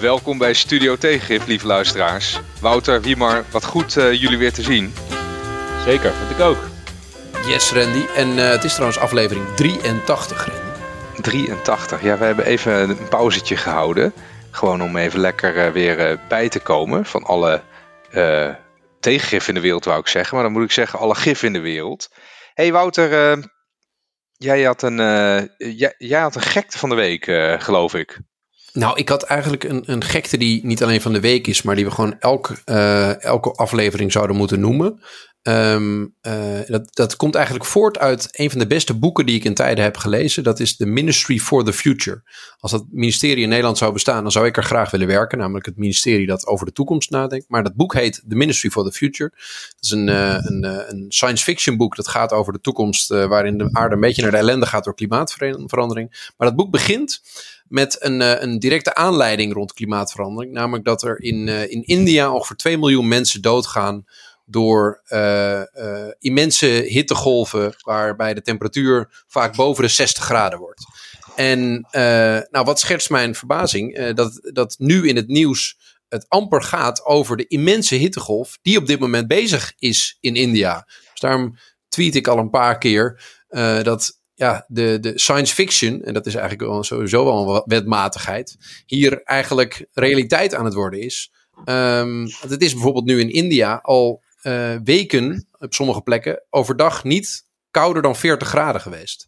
Welkom bij Studio Tegengif, lieve luisteraars. Wouter, Wiemar, wat goed uh, jullie weer te zien. Zeker, vind ik ook. Yes, Randy. En uh, het is trouwens aflevering 83, Randy. 83, ja, we hebben even een pauzetje gehouden. Gewoon om even lekker uh, weer bij te komen van alle tegengif in de wereld, wou ik zeggen. Maar dan moet ik zeggen, alle gif in de wereld. hey, Wouter, jij, had een, jij, jij, had een gekte van de week, geloof ik. Nou, ik had eigenlijk een, een gekte die niet alleen van de week is, maar die we gewoon elke, uh, elke aflevering zouden moeten noemen. Um, uh, dat, dat komt eigenlijk voort uit een van de beste boeken die ik in tijden heb gelezen. Dat is The Ministry for the Future. Als dat ministerie in Nederland zou bestaan, dan zou ik er graag willen werken. Namelijk het ministerie dat over de toekomst nadenkt. Maar dat boek heet The Ministry for the Future. Dat is een, uh, een, een science fiction boek dat gaat over de toekomst. waarin de aarde een beetje naar de ellende gaat door klimaatverandering. Maar dat boek begint met een, uh, een directe aanleiding rond klimaatverandering. Namelijk dat er in, uh, in India ongeveer 2 miljoen mensen doodgaan door uh, immense hittegolven, waarbij de temperatuur vaak boven de 60 graden wordt. En nou, wat schetst mijn verbazing? dat, dat nu in het nieuws het amper gaat over de immense hittegolf die op dit moment bezig is in India. Dus daarom tweet ik al een paar keer dat ja, de, de science fiction, en dat is eigenlijk wel sowieso wel een wetmatigheid, hier eigenlijk realiteit aan het worden is. Um, het is bijvoorbeeld nu in India al uh, weken op sommige plekken overdag niet kouder dan 40 graden geweest.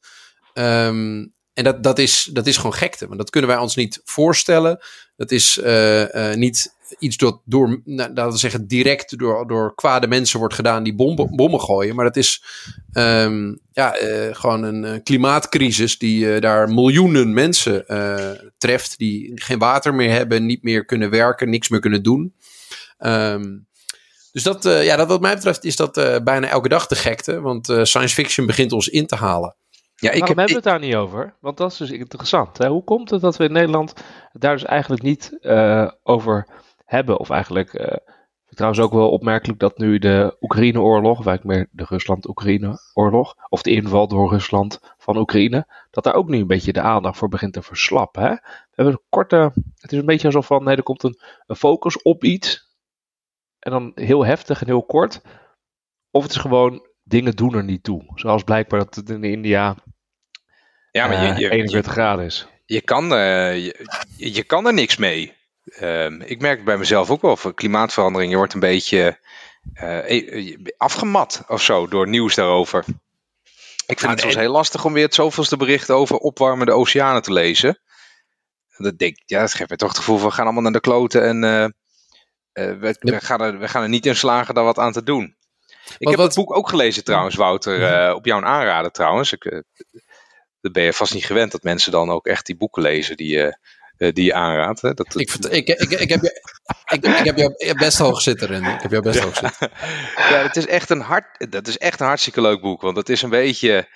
Um, en dat, dat, is, dat is gewoon gekte, want dat kunnen wij ons niet voorstellen. Dat is uh, uh, niet iets dat door, nou, we zeggen, direct door, door kwade mensen wordt gedaan die bomben, bommen gooien. Maar dat is um, ja, uh, gewoon een klimaatcrisis die daar miljoenen mensen treft. Die geen water meer hebben, niet meer kunnen werken, niks meer kunnen doen. Um, dus dat, ja, dat, wat mij betreft is dat bijna elke dag de gekte. Want science fiction begint ons in te halen. Ja, ik Waarom heb, hebben we het daar niet over? Want dat is dus interessant. Hè? Hoe komt het dat we in Nederland daar dus eigenlijk niet over hebben. Of eigenlijk, uh, trouwens ook wel opmerkelijk dat nu de Oekraïne-oorlog, of eigenlijk meer de Rusland-Oekraïne-oorlog, of de inval door Rusland van Oekraïne, dat daar ook nu een beetje de aandacht voor begint te verslappen. Hè? We hebben een korte, het is een beetje alsof van, nee, er komt een, een focus op iets, en dan heel heftig en heel kort. Of het is gewoon, dingen doen er niet toe. Zoals blijkbaar dat het in India ja, maar je, je, 41 graden is. Je kan, uh, je, je, kan er niks mee. Um, ik merk bij mezelf ook wel van klimaatverandering. Je wordt een beetje uh, afgemat of zo door nieuws daarover. Ik vind nou, het soms heel lastig om weer het zoveelste bericht over opwarmende oceanen te lezen. Dat denk ja, dat geeft me toch het gevoel van we gaan allemaal naar de kloten en uh, we, we, gaan er, we gaan er niet in slagen daar wat aan te doen. Ik heb het boek ook gelezen trouwens, Wouter, op jouw aanraden trouwens. Ik, dat ben je vast niet gewend dat mensen dan ook echt die boeken lezen die uh, die je aanraadt. Hè? Dat, ik, ik, ik, ik, heb je, ik, ik heb jou best hoog zitten, Randy. Ik heb jou best hoog zitten. ja, het is echt een hart, dat is echt een hartstikke leuk boek. Want het is een beetje,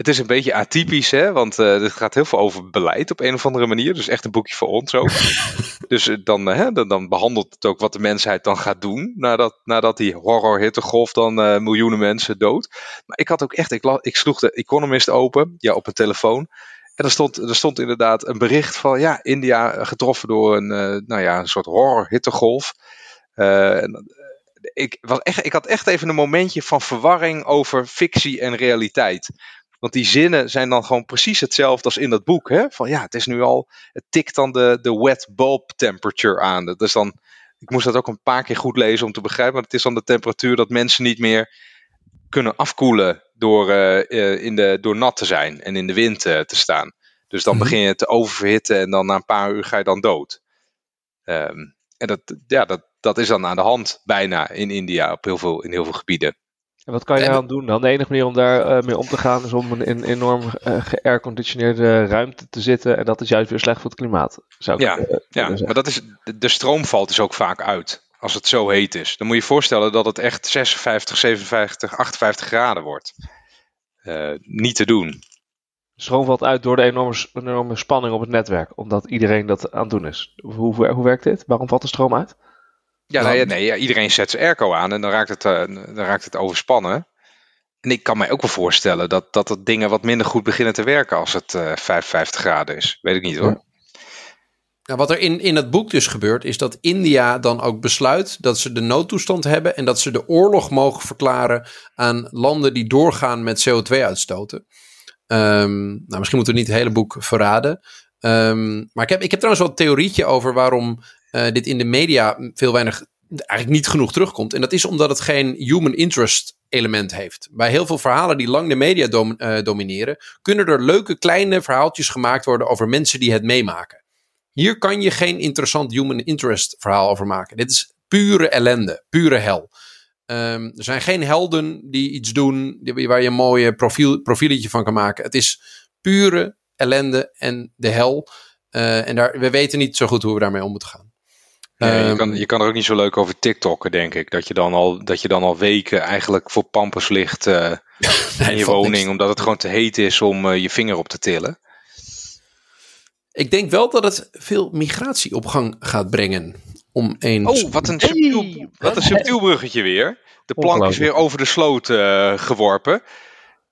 het is een beetje atypisch, hè? want uh, het gaat heel veel over beleid op een of andere manier. Dus echt een boekje voor ons ook. dus uh, dan, hè, dan, dan, behandelt het ook wat de mensheid dan gaat doen. Nadat, nadat die horror hittegolf dan uh, miljoenen mensen dood. Maar ik had ook echt, ik, ik sloeg de Economist open, ja, op een telefoon. En er stond, er stond inderdaad een bericht van ja, India getroffen door een, uh, nou ja, een soort horror hittegolf. En, eh, ik, was echt, ik had echt even een momentje van verwarring over fictie en realiteit. Want die zinnen zijn dan gewoon precies hetzelfde als in dat boek. Hè? Van ja, het is nu al, het tikt dan de, de wet bulb temperature aan. Dat is dan, ik moest dat ook een paar keer goed lezen om te begrijpen. Maar het is dan de temperatuur dat mensen niet meer kunnen afkoelen door, uh, in de, door nat te zijn en in de wind uh, te staan. Dus dan mm begin je te oververhitten en dan na een paar uur ga je dan dood. Um, en dat, ja, dat, dat is dan aan de hand bijna in India op heel veel, in heel veel gebieden. En wat kan je aan doen dan? De enige manier om daar uh, mee om te gaan is om in een enorm uh, geairconditioneerde ruimte te zitten. En dat is juist weer slecht voor het klimaat. Zou ik, ja, ja maar dat is, de stroom valt dus ook vaak uit als het zo heet is. Dan moet je je voorstellen dat het echt 56, 57, 58 graden wordt. Uh, niet te doen. Stroom valt uit door de enorme, enorme spanning op het netwerk, omdat iedereen dat aan het doen is. Hoe, hoe werkt dit? Waarom valt de stroom uit? Ja, nee, nee ja, iedereen zet zijn airco aan en dan raakt het, uh, dan raakt het overspannen. En ik kan mij ook wel voorstellen dat, dat het dingen wat minder goed beginnen te werken als het uh, 55 graden is. Weet ik niet hoor. Nou, wat er in, in het boek dus gebeurt, is dat India dan ook besluit dat ze de noodtoestand hebben en dat ze de oorlog mogen verklaren aan landen die doorgaan met CO2 uitstoten. Ehm, nou, misschien moeten we niet het hele boek verraden. Ehm, maar ik heb, ik heb trouwens wel een theorietje over waarom uh, dit in de media veel weinig, eigenlijk niet genoeg terugkomt. En dat is omdat het geen human interest element heeft. Bij heel veel verhalen die lang de media uh, domineren, kunnen er leuke kleine verhaaltjes gemaakt worden over mensen die het meemaken. Hier kan je geen interessant human interest verhaal over maken. Dit is pure ellende, pure hel. Um, er zijn geen helden die iets doen waar je een mooie profiel, profieletje van kan maken. Het is pure ellende en de hel. Uh, en daar, we weten niet zo goed hoe we daarmee om moeten gaan. Je, kan, je kan er ook niet zo leuk over TikTokken, denk ik. Dat je dan al, dat je dan al weken eigenlijk voor pampers ligt uh, in je woning. Niks. Omdat het gewoon te heet is om uh, je vinger op te tillen. Ik denk wel dat het veel migratie op gang gaat brengen. Om eens... Oh, wat een, subtiel, hey, wat een subtiel bruggetje weer. De plank is weer over de sloot uh, geworpen.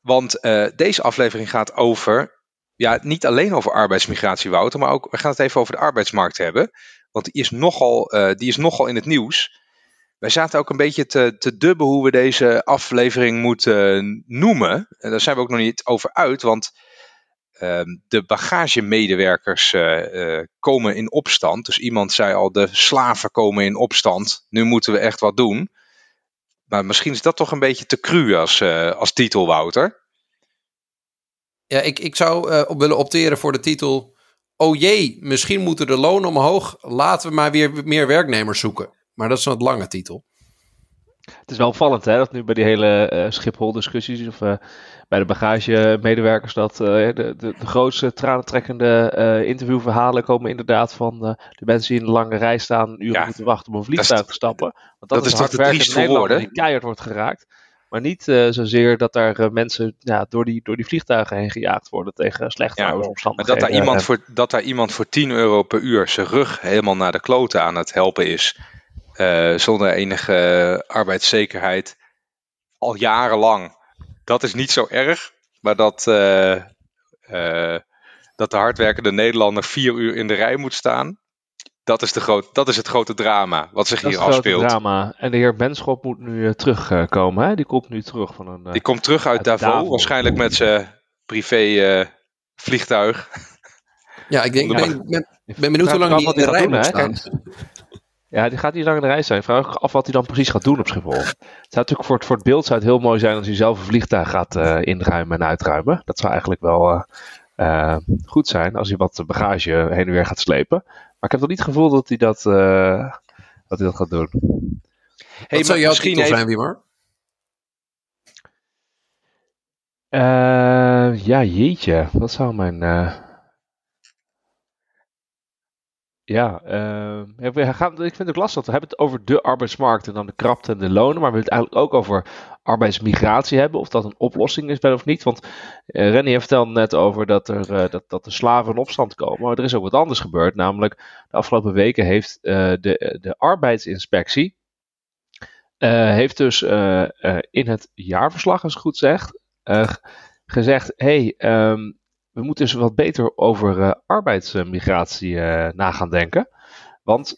Want uh, deze aflevering gaat over, ja, niet alleen over arbeidsmigratie, Wouter, maar ook, we gaan het even over de arbeidsmarkt hebben. Want die is nogal, uh, die is nogal in het nieuws. Wij zaten ook een beetje te, te dubben hoe we deze aflevering moeten noemen. En daar zijn we ook nog niet over uit, want Um, de bagagemedewerkers uh, komen in opstand. Dus iemand zei al, de slaven komen in opstand. Nu moeten we echt wat doen. Maar misschien is dat toch een beetje te cru als, als titel, Wouter. Ja, ik, ik zou willen opteren voor de titel... Oh jee, misschien moeten de lonen omhoog. Laten we maar weer meer werknemers zoeken. Maar dat is een wat lange titel. Het is wel opvallend hè, dat nu bij die hele uh, Schiphol-discussies of uh, bij de bagagemedewerkers dat uh, de, de, de, grootste tranentrekkende interviewverhalen komen inderdaad van de mensen die in een lange rij staan een uur ja, moeten wachten om een vliegtuig te stappen. Want dat, dat is, is toch de trieste woorden? die keihard wordt geraakt. Maar niet zozeer dat daar mensen ja, door, die, door die vliegtuigen heen gejaagd worden tegen slechte ja, omstandigheden. Dat daar, iemand voor, dat daar iemand voor 10 euro per uur zijn rug helemaal naar de kloten aan het helpen is. Uh, zonder enige arbeidszekerheid al jarenlang. Dat is niet zo erg, maar dat, uh, uh, dat de hardwerkende Nederlander vier uur in de rij moet staan, dat is, de groot, dat is het grote drama wat zich dat hier is het afspeelt. grote drama. En de heer Benschop moet nu terugkomen. Hè? Die komt nu terug van een. Die komt terug uit, uit Davos, Davos, waarschijnlijk met zijn privé vliegtuig. Ja, ik denk, ben, ben, ben benieuwd hoe lang die in de rij moet staan. Ja, die gaat niet lang in de reis zijn. Vraag ik af wat hij dan precies gaat doen op Schiphol. Het zou natuurlijk voor het, voor het beeld zou het heel mooi zijn als hij zelf een vliegtuig gaat uh, inruimen en uitruimen. Dat zou eigenlijk wel uh, uh, goed zijn als hij wat bagage heen en weer gaat slepen. Maar ik heb toch niet het gevoel dat hij dat, dat, hij dat gaat doen. Hey, wat zou jouw titel zijn, Wimmer? ja, jeetje. Wat zou mijn... Ja, uh, we gaan, ik vind het ook lastig. We hebben het over de arbeidsmarkt en dan de krapte en de lonen. Maar we willen het eigenlijk ook over arbeidsmigratie hebben. Of dat een oplossing is, of niet. Want uh, Rennie vertelde net over dat, er, uh, dat, dat de slaven in opstand komen. Maar er is ook wat anders gebeurd. Namelijk, de afgelopen weken heeft de, de arbeidsinspectie. heeft dus in het jaarverslag, als ik goed zeg, gezegd: hey, um, we moeten dus wat beter over arbeidsmigratie na gaan denken. Want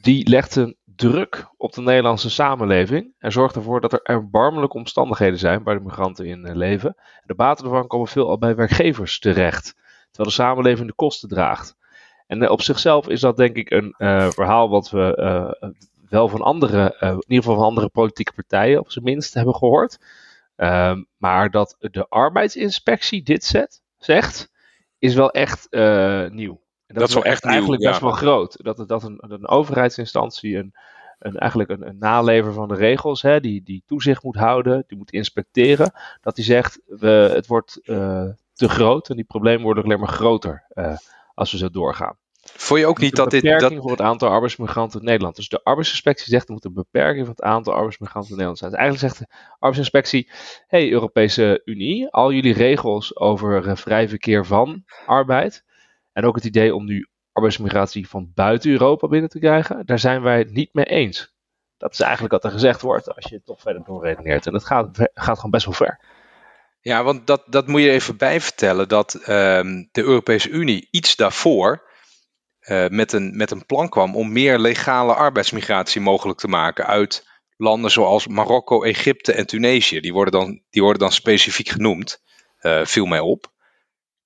die legt een druk op de Nederlandse samenleving en zorgt ervoor dat er erbarmelijke omstandigheden zijn waar de migranten in leven. De baten ervan komen veel al bij werkgevers terecht, terwijl de samenleving de kosten draagt. En op zichzelf is dat denk ik een verhaal wat we wel van andere, in ieder geval van andere politieke partijen op zijn minst hebben gehoord. Um, maar dat de arbeidsinspectie dit zet, zegt, is wel echt nieuw. En dat, dat is wel echt eigenlijk nieuw, best ja. wel groot. Dat, dat een, een overheidsinstantie een, een, eigenlijk een, een nalever van de regels, hè, die, die toezicht moet houden, die moet inspecteren, dat die zegt, we, het wordt uh, te groot en die problemen worden alleen maar groter uh, als we zo doorgaan. Vond je ook niet dat dit... Een beperking dat... voor het aantal arbeidsmigranten in Nederland. Dus de arbeidsinspectie zegt er moet een beperking van het aantal arbeidsmigranten in Nederland zijn. Dus eigenlijk zegt de arbeidsinspectie, hey Europese Unie, al jullie regels over uh, vrij verkeer van arbeid en ook het idee om nu arbeidsmigratie van buiten Europa binnen te krijgen, daar zijn wij het niet mee eens. Dat is eigenlijk wat er gezegd wordt als je het toch verder doorredeneert. En dat gaat, gaat gewoon best wel ver. Ja, want dat, dat moet je even bijvertellen dat um, de Europese Unie iets daarvoor uh, met, een, met een plan kwam om meer legale arbeidsmigratie mogelijk te maken uit landen zoals Marokko, Egypte en Tunesië. Die worden dan, die worden dan specifiek genoemd, uh, viel mij op.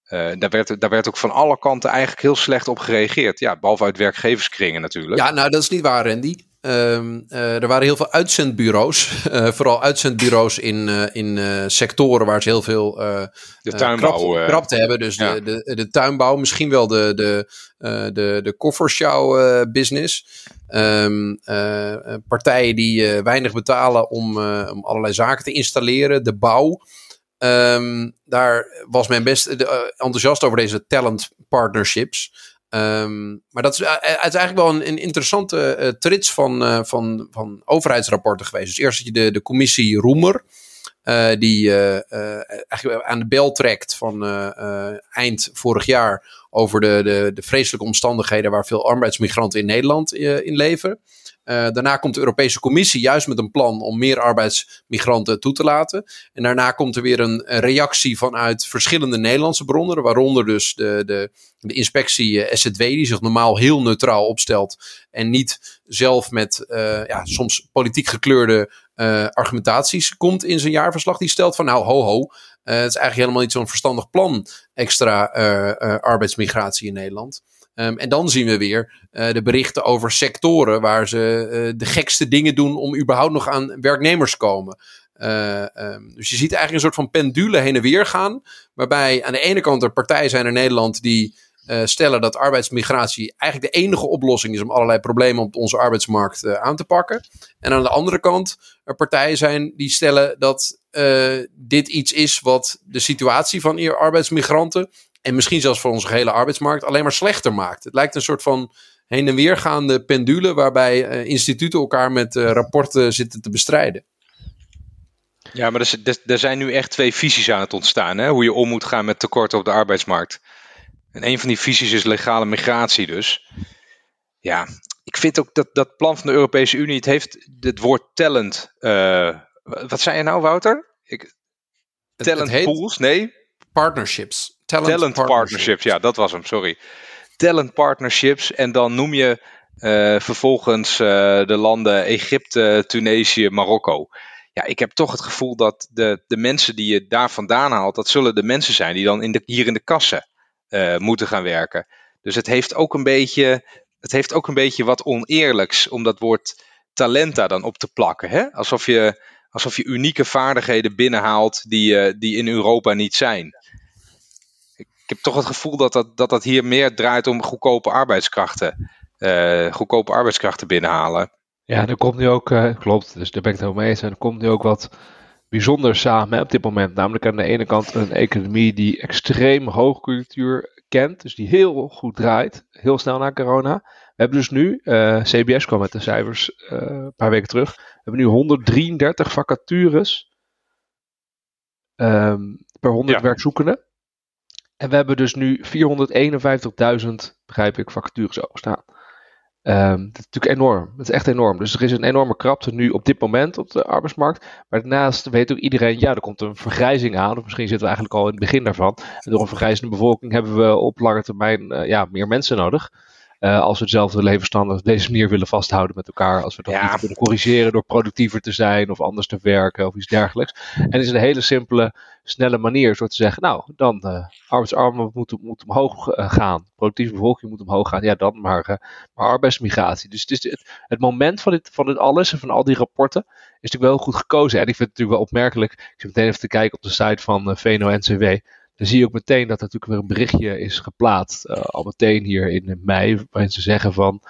Uh, daar, werd, daar werd ook van alle kanten eigenlijk heel slecht op gereageerd. Ja, behalve uit werkgeverskringen natuurlijk. Ja, nou dat is niet waar, Randy. Uh, uh, er waren heel veel uitzendbureaus. Uh, vooral uitzendbureaus in, in sectoren waar ze heel veel de tuinbouw, krap, krapte hebben. Dus ja. de, de, de, tuinbouw, misschien wel de, de, de, de koffershow business. Um, partijen die weinig betalen om, om allerlei zaken te installeren. De bouw. Um, daar was men best enthousiast over deze talent partnerships. Um, maar dat is, uh, het is eigenlijk wel een, een interessante trits van, van, van overheidsrapporten geweest. Dus eerst had je de, de commissie Roemer, die eigenlijk aan de bel trekt van eind vorig jaar over de, de, de vreselijke omstandigheden waar veel arbeidsmigranten in Nederland in leven. Uh, daarna komt de Europese Commissie juist met een plan om meer arbeidsmigranten toe te laten. En daarna komt er weer een, reactie vanuit verschillende Nederlandse bronnen, waaronder dus de, de, de inspectie uh, SZW, die zich normaal heel neutraal opstelt en niet zelf met uh, ja, soms politiek gekleurde argumentaties komt in zijn jaarverslag. Die stelt van nou ho ho, het is eigenlijk helemaal niet zo'n verstandig plan extra arbeidsmigratie in Nederland. Um, en dan zien we weer uh, de berichten over sectoren waar ze uh, de gekste dingen doen om überhaupt nog aan werknemers komen. Uh, um, dus je ziet eigenlijk een soort van pendule heen en weer gaan. Waarbij aan de ene kant er partijen zijn in Nederland die stellen dat arbeidsmigratie eigenlijk de enige oplossing is om allerlei problemen op onze arbeidsmarkt aan te pakken. En aan de andere kant er partijen zijn die stellen dat dit iets is wat de situatie van arbeidsmigranten en misschien zelfs voor onze hele arbeidsmarkt alleen maar slechter maakt. Het lijkt een soort van heen en weer gaande pendule waarbij uh, instituten elkaar met uh, rapporten zitten te bestrijden. Ja, maar er, er, er, zijn nu echt twee visies aan het ontstaan. Hè? Hoe je om moet gaan met tekorten op de arbeidsmarkt. En een van die visies is legale migratie dus. Ja, ik vind ook dat dat plan van de Europese Unie, het heeft het woord talent. Uh, wat zei je nou, Wouter? Ik, talent het, het pools? Nee? Partnerships. Talent, talent partnerships. Ja, dat was hem, sorry. Talent partnerships. En dan noem je uh, vervolgens uh, de landen Egypte, Tunesië, Marokko. Ja, ik heb toch het gevoel dat de, de mensen die je daar vandaan haalt, dat zullen de mensen zijn die dan in de, hier in de kassen uh, moeten gaan werken. Dus het heeft ook een beetje, het heeft ook een beetje wat oneerlijks om dat woord talenta dan op te plakken. Hè? Alsof, je, alsof je unieke vaardigheden binnenhaalt die, die in Europa niet zijn ik heb toch het gevoel dat dat, dat, dat hier meer draait om goedkope arbeidskrachten. Uh, goedkope arbeidskrachten binnenhalen. Ja, er komt nu ook, uh, klopt, dus daar ben ik het helemaal mee eens. En er komt nu ook wat bijzonders samen op dit moment. Namelijk aan de ene kant een economie die extreem hoogcultuur kent. Dus die heel goed draait, heel snel na corona. We hebben dus nu, uh, CBS kwam met de cijfers een paar weken terug. We hebben nu 133 vacatures um, per 100 ja. werkzoekenden. En we hebben dus nu 451.000, begrijp ik, vacatures staan. Um, dat is natuurlijk enorm. Dat is echt enorm. Dus er is een enorme krapte nu op dit moment op de arbeidsmarkt. Maar daarnaast weet ook iedereen, ja, er komt een vergrijzing aan. Of misschien zitten we eigenlijk al in het begin daarvan. En door een vergrijzende bevolking hebben we op lange termijn uh, ja, meer mensen nodig. Uh, als we hetzelfde levensstandaard op deze manier willen vasthouden met elkaar. Als we dat ja. niet kunnen corrigeren door productiever te zijn of anders te werken of iets dergelijks. En het is een hele simpele, snelle manier door te zeggen, nou, dan uh, arbeidsarmen moeten moet omhoog uh, gaan. Productieve bevolking moet omhoog gaan. Ja, dan maar, maar arbeidsmigratie. Dus het, is het, het, moment van dit, van dit alles en van al die rapporten is natuurlijk wel goed gekozen. En ik vind het natuurlijk wel opmerkelijk. Ik zit meteen even te kijken op de site van VNO-NCW dan zie je ook meteen dat er natuurlijk weer een berichtje is geplaatst. Uh, al meteen hier in mei, waarin ze zeggen van.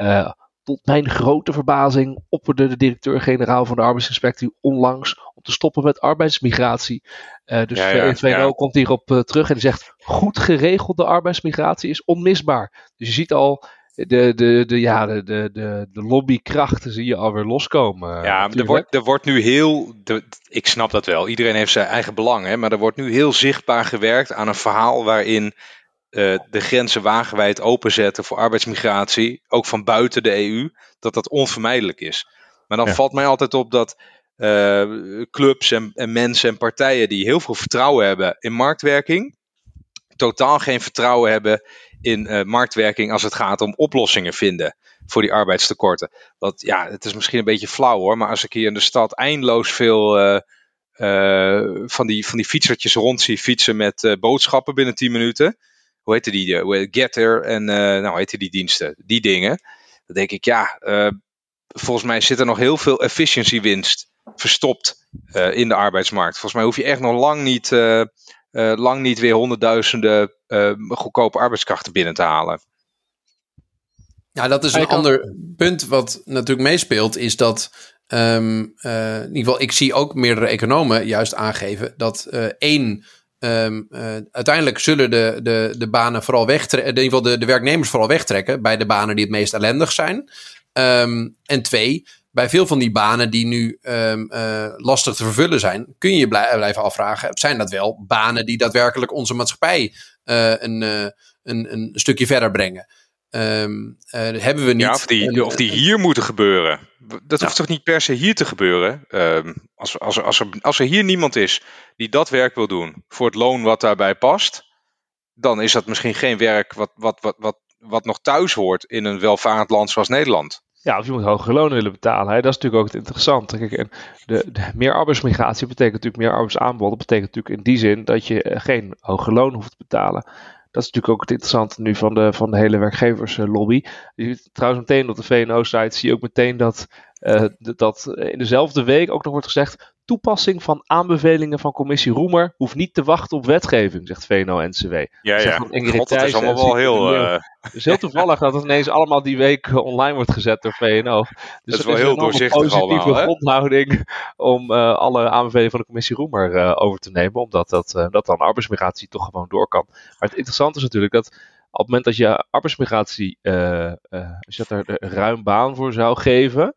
Uh, tot mijn grote verbazing opperde de directeur-generaal van de arbeidsinspectie onlangs om te stoppen met arbeidsmigratie. Uh, dus ja, ja, ja. komt hierop terug en die zegt: goed geregelde arbeidsmigratie is onmisbaar. Dus je ziet al de, de, de, ja, de, de, de, lobbykrachten zie je alweer loskomen. Ja, er wordt, er wordt nu heel, de, ik snap dat wel, iedereen heeft zijn eigen belang, hè, maar er wordt nu heel zichtbaar gewerkt aan een verhaal waarin uh, de grenzen wagenwijd openzetten voor arbeidsmigratie, ook van buiten de EU, dat dat onvermijdelijk is. Maar dan ja. valt mij altijd op dat uh, clubs en, en mensen en partijen die heel veel vertrouwen hebben in marktwerking, totaal geen vertrouwen hebben in marktwerking als het gaat om oplossingen vinden voor die arbeidstekorten. Want ja, het is misschien een beetje flauw hoor, maar als ik hier in de stad eindeloos veel van, die, van die fietsertjes rond zie fietsen met boodschappen binnen 10 minuten. Hoe heette die? Getter en nou, hoe heette die diensten? Die dingen. Dan denk ik, ja, volgens mij zit er nog heel veel efficiëntiewinst verstopt in de arbeidsmarkt. Volgens mij hoef je echt nog lang niet, uh, uh, lang niet weer honderdduizenden goedkope arbeidskrachten binnen te halen. Ja, dat is een ander punt wat natuurlijk meespeelt, is dat um, in ieder geval, ik zie ook meerdere economen juist aangeven dat één. Um, uiteindelijk zullen de, de, de banen vooral wegtrekken, in ieder geval de, de werknemers vooral wegtrekken bij de banen die het meest ellendig zijn. Um, en twee, bij veel van die banen die nu um, uh, lastig te vervullen zijn, kun je je blijven afvragen: zijn dat wel banen die daadwerkelijk onze maatschappij uh, een, uh, een, een stukje verder brengen? Um, hebben we niet. Ja, of, die, of die hier moeten gebeuren. Dat hoeft toch niet per se hier te gebeuren? Um, als, als, als, er, als er hier niemand is die dat werk wil doen voor het loon wat daarbij past, dan is dat misschien geen werk wat, wat, wat, wat, wat nog thuis hoort in een welvarend land zoals Nederland. Ja, of je moet hogere lonen willen betalen. Hè? Dat is natuurlijk ook het interessante. Kijk, en de, de, meer arbeidsmigratie betekent natuurlijk meer arbeidsaanbod. Dat betekent natuurlijk in die zin dat je eh, geen hoge loon hoeft te betalen. Dat is natuurlijk ook het interessante nu van de, van de hele werkgeverslobby. Je trouwens meteen op de VNO-site zie je ook meteen dat, uh, dat in dezelfde week ook nog wordt gezegd toepassing van aanbevelingen van commissie Roemer hoeft niet te wachten op wetgeving, zegt VNO-NCW. Ja, ja. God, dat is allemaal wel heel... Uh... Het is heel toevallig dat het ineens allemaal die week eh, online wordt gezet door VNO. Dus dat is wel heel doorzichtig een positieve allemaal, grondhouding om uh, alle aanbevelingen van de commissie Roemer uh, over te nemen, omdat dat, dat dan arbeidsmigratie toch gewoon door kan. Maar het interessante is natuurlijk dat op het moment dat je arbeidsmigratie, als je er ruim baan voor zou geven,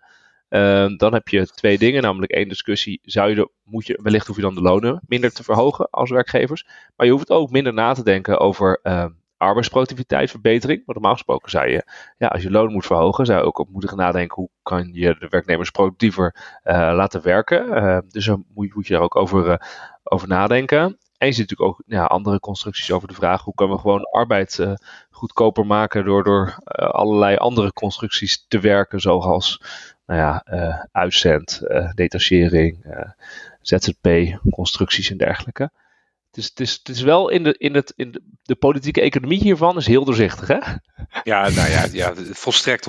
dan heb je twee dingen, namelijk één discussie. Zou je moet je, wellicht hoef je dan de lonen minder te verhogen als werkgevers. Maar je hoeft ook minder na te denken over uh, arbeidsproductiviteitsverbetering. Want normaal gesproken zou je, ja, als je loon moet verhogen, zou je ook op moeten gaan nadenken hoe kan je de werknemers productiever uh, laten werken. Uh, dus dan moet, je daar ook over, uh, over nadenken. En je ziet natuurlijk ook ja, andere constructies over de vraag hoe kunnen we gewoon arbeid uh, goedkoper maken door, door allerlei andere constructies te werken, zoals nou ja, uh, uitzend, uh, detachering, uh, ZZP, constructies en dergelijke. Het is, het is, het is wel in, de, in, het, in de, de politieke economie hiervan is heel doorzichtig, hè? Ja, nou ja, ja volstrekt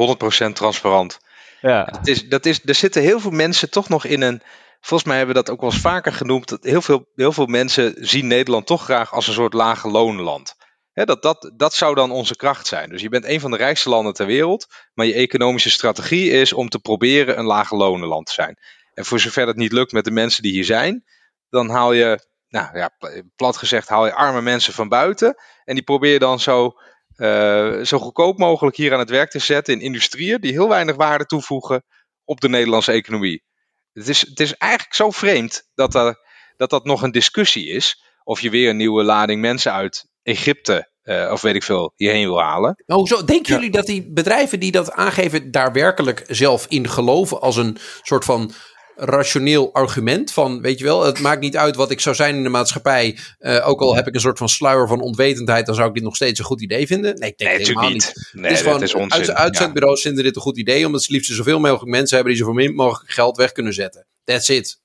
100% transparant. Ja. Het is, dat is, er zitten heel veel mensen toch nog in een. Volgens mij hebben we dat ook wel eens vaker genoemd. Dat heel, veel, heel veel mensen zien Nederland toch graag als een soort lage loonland dat, dat, dat zou dan onze kracht zijn. Dus je bent een van de rijkste landen ter wereld, maar je economische strategie is om te proberen een lage lonenland te zijn. En voor zover dat niet lukt met de mensen die hier zijn, dan haal je, nou ja, plat gezegd, haal je arme mensen van buiten. En die probeer je dan zo, uh, zo goedkoop mogelijk hier aan het werk te zetten in industrieën die heel weinig waarde toevoegen op de Nederlandse economie. Het is, het is eigenlijk zo vreemd dat, er, dat dat nog een discussie is. Of je weer een nieuwe lading mensen uit Egypte uh, of weet ik veel, hierheen wil halen. Maar hoezo? Denken jullie dat die bedrijven die dat aangeven daar werkelijk zelf in geloven als een soort van rationeel argument van, weet je wel, het maakt niet uit wat ik zou zijn in de maatschappij, uh, ook al heb ik een soort van sluier van onwetendheid, dan zou ik dit nog steeds een goed idee vinden. Nee, ik denk nee, helemaal niet. niet. Nee, het is gewoon, is onzin. uitzendbureaus vinden dit een goed idee, omdat ze liefst zoveel mogelijk mensen hebben die zo min mogelijk geld weg kunnen zetten. That's it.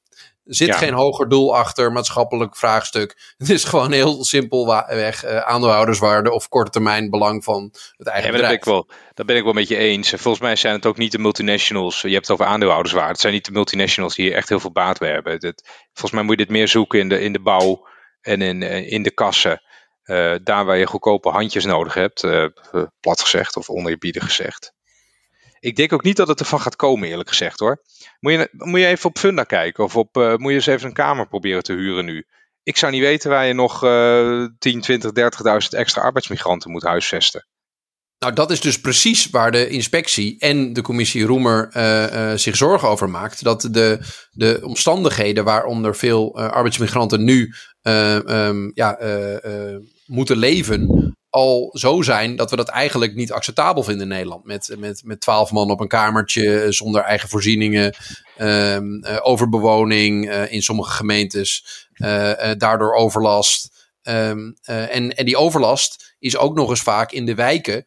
Er zit geen hoger doel achter, maatschappelijk vraagstuk. Het is gewoon heel simpel weg uh, aandeelhouderswaarde of korte termijn belang van het eigen ja, bedrijf. Dat ben, ik wel, dat ben ik wel met je eens. Volgens mij zijn het ook niet de multinationals. Je hebt het over aandeelhouderswaarde. Het zijn niet de multinationals die hier echt heel veel baat bij hebben. Het, volgens mij moet je dit meer zoeken in de, in de bouw en in, eh, in de kassen. Uh, daar waar je goedkope handjes nodig hebt, uh, plat gezegd of oneerbiedig gezegd. Ik denk ook niet dat het ervan gaat komen, eerlijk gezegd hoor. Moet je, moet je even op Funda kijken of op, uh, moet je eens even een kamer proberen te huren nu. Ik zou niet weten waar je nog uh, 10, 20, 30.000 extra arbeidsmigranten moet huisvesten. Nou, dat is dus precies waar de inspectie en de commissie Roemer uh, uh, zich zorgen over maakt. Dat de, de omstandigheden waaronder veel arbeidsmigranten nu um, ja, moeten leven, al zo zijn dat we dat eigenlijk niet acceptabel vinden in Nederland. Met, met, met twaalf man op een kamertje, zonder eigen voorzieningen, um, uh, overbewoning uh, in sommige gemeentes, daardoor overlast. Ehm, en, en die overlast is ook nog eens vaak in de wijken.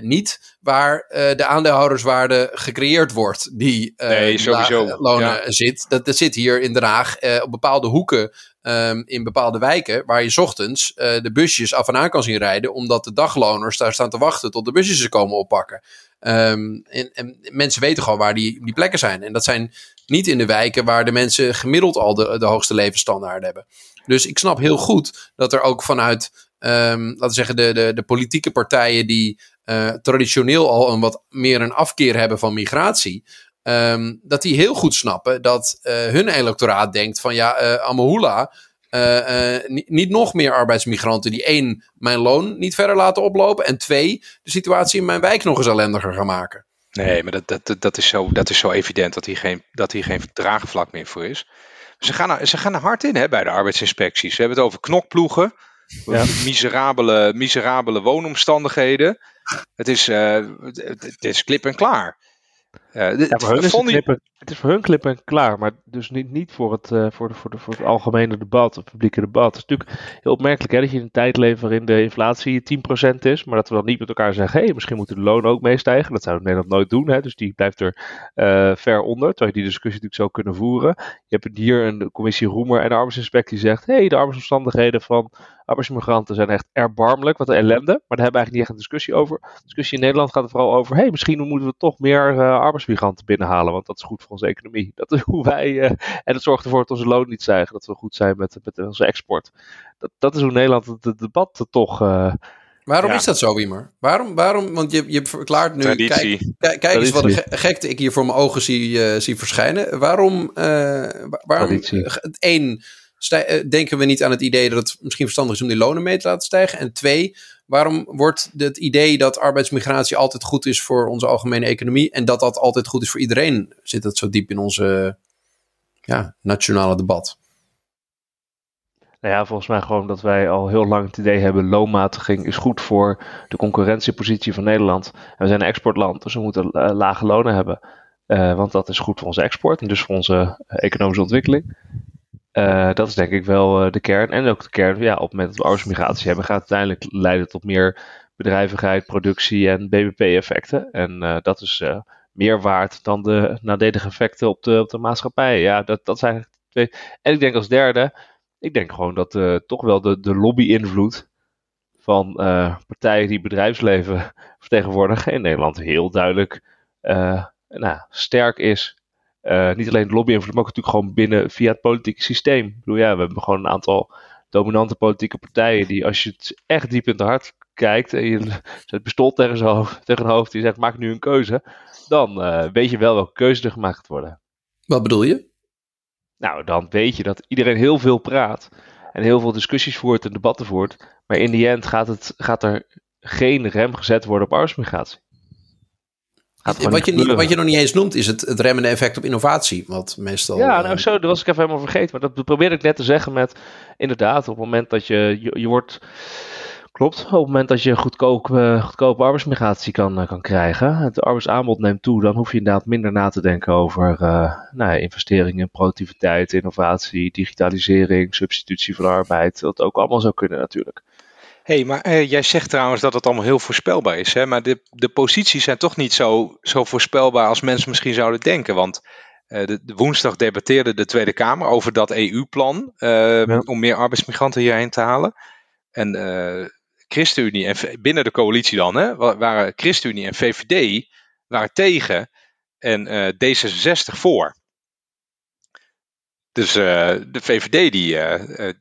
Niet waar de aandeelhouderswaarde gecreëerd wordt, die nee, sowieso. lonen zit. Dat, dat zit hier in Den Haag op bepaalde hoeken Ehm, in bepaalde wijken waar je ochtends uh, de busjes af en aan kan zien rijden, omdat de dagloners daar staan te wachten tot de busjes ze komen oppakken. Um, en, en, mensen weten gewoon waar die, die plekken zijn. En dat zijn niet in de wijken waar de mensen gemiddeld al de, de hoogste levensstandaard hebben. Dus ik snap heel goed dat er ook vanuit, um, laten we zeggen, de, de, de politieke partijen die uh, traditioneel al een wat meer een afkeer hebben van migratie. Um, dat die heel goed snappen dat uh, hun electoraat denkt van ja, uh, Amahula, uh, niet nog meer arbeidsmigranten die één, mijn loon niet verder laten oplopen en twee, de situatie in mijn wijk nog eens ellendiger gaan maken. Nee, maar dat, dat, dat, is, zo, dat is zo evident dat hier geen, dat hier geen draagvlak meer voor is. Ze gaan er, ze gaan er hard in hè, bij de arbeidsinspecties. We hebben het over knokploegen, ja. miserabele, miserabele woonomstandigheden. Het is, het is klip en klaar. Ja, voor hun is het, klippen, het is voor hun klip en klaar, maar dus niet, niet voor, het, uh, voor, de, voor, de, voor het algemene debat, het publieke debat. Het is natuurlijk heel opmerkelijk hè, dat je in een tijd leeft waarin de inflatie 10% is, maar dat we dan niet met elkaar zeggen, hé, hey, misschien moeten de lonen ook meestijgen. Dat zouden we in Nederland nooit doen, hè, dus die blijft er uh, ver onder, terwijl je die discussie natuurlijk zo kunnen voeren. Je hebt hier een commissie Roemer en de arbeidsinspectie zegt, hé, hey, de arbeidsomstandigheden van arbeidsmigranten zijn echt erbarmelijk, wat een ellende, maar daar hebben we eigenlijk niet echt een discussie over. De discussie in Nederland gaat er vooral over, hé, hey, misschien moeten we toch meer uh, arbeidsmigranten binnenhalen, want dat is goed voor onze economie. Dat is hoe wij, uh, en het zorgt ervoor dat onze loon niet stijgen, dat we goed zijn met, met onze export. Dat, dat is hoe Nederland het, debat toch... Uh, Waarom is dat zo, Wiemer? Waarom, waarom want je, je verklaart nu... Traditie. Kijk, kijk, eens wat een gekte ik hier voor mijn ogen zie, uh, zie verschijnen. Waarom... waarom het één, denken we niet aan het idee dat het misschien verstandig is om die lonen mee te laten stijgen? En twee, Waarom wordt het idee dat arbeidsmigratie altijd goed is voor onze algemene economie en dat dat altijd goed is voor iedereen, zit dat zo diep in onze ja, nationale debat? Nou ja, volgens mij gewoon dat wij al heel lang het idee hebben: loonmatiging is goed voor de concurrentiepositie van Nederland. En we zijn een exportland, dus we moeten uh, lage lonen hebben. Uh, want dat is goed voor onze export en dus voor onze uh, economische ontwikkeling. Uh, dat is denk ik wel uh, de kern. En ook de kern, ja, op het moment dat we arbeidsmigratie hebben, gaat uiteindelijk leiden tot meer bedrijvigheid, productie en BBP-effecten. En uh, dat is meer waard dan de nadelige effecten op de, op de maatschappij. Ja, dat, dat zijn. En ik denk als derde, ik denk gewoon dat toch wel de, de lobby-invloed van partijen die bedrijfsleven vertegenwoordigen in Nederland heel duidelijk nou, sterk is. Uh, niet alleen de lobby-invloed, maar ook natuurlijk gewoon binnen via het politieke systeem. Ik bedoel, ja, we hebben gewoon een aantal dominante politieke partijen die, als je het echt diep in het hart kijkt en je zet pistool tegen, zijn hoofd, tegen een hoofd die zegt: maak nu een keuze, dan uh, weet je wel welke keuze er gemaakt worden. Wat bedoel je? Nou, dan weet je dat iedereen heel veel praat en heel veel discussies voert en debatten voert, maar in die end gaat, het, gaat er geen rem gezet worden op arbeidsmigratie. Wat je, niet, wat je nog niet eens noemt is het, het remmende effect op innovatie. Wat meestal. Ja, nou zo, dat was ik even helemaal vergeten. Maar dat probeerde ik net te zeggen met. Inderdaad, op het moment dat je. Je, je wordt. Klopt, op het moment dat je goedkoop, uh, goedkope arbeidsmigratie kan, uh, kan krijgen, het arbeidsaanbod neemt toe, dan hoef je inderdaad minder na te denken over uh, nou ja, investeringen in productiviteit, innovatie, digitalisering, substitutie van arbeid. Dat ook allemaal zou kunnen natuurlijk hey, maar eh, jij zegt trouwens dat het allemaal heel voorspelbaar is. Hè? Maar de, de posities zijn toch niet zo, zo voorspelbaar als mensen misschien zouden denken. Want uh, de, de, woensdag debatteerde de Tweede Kamer over dat EU-plan uh, om meer arbeidsmigranten hierheen te halen. En ChristenUnie en binnen de coalitie dan, hè, waren ChristenUnie en VVD waren tegen en D66 voor. Dus de VVD die,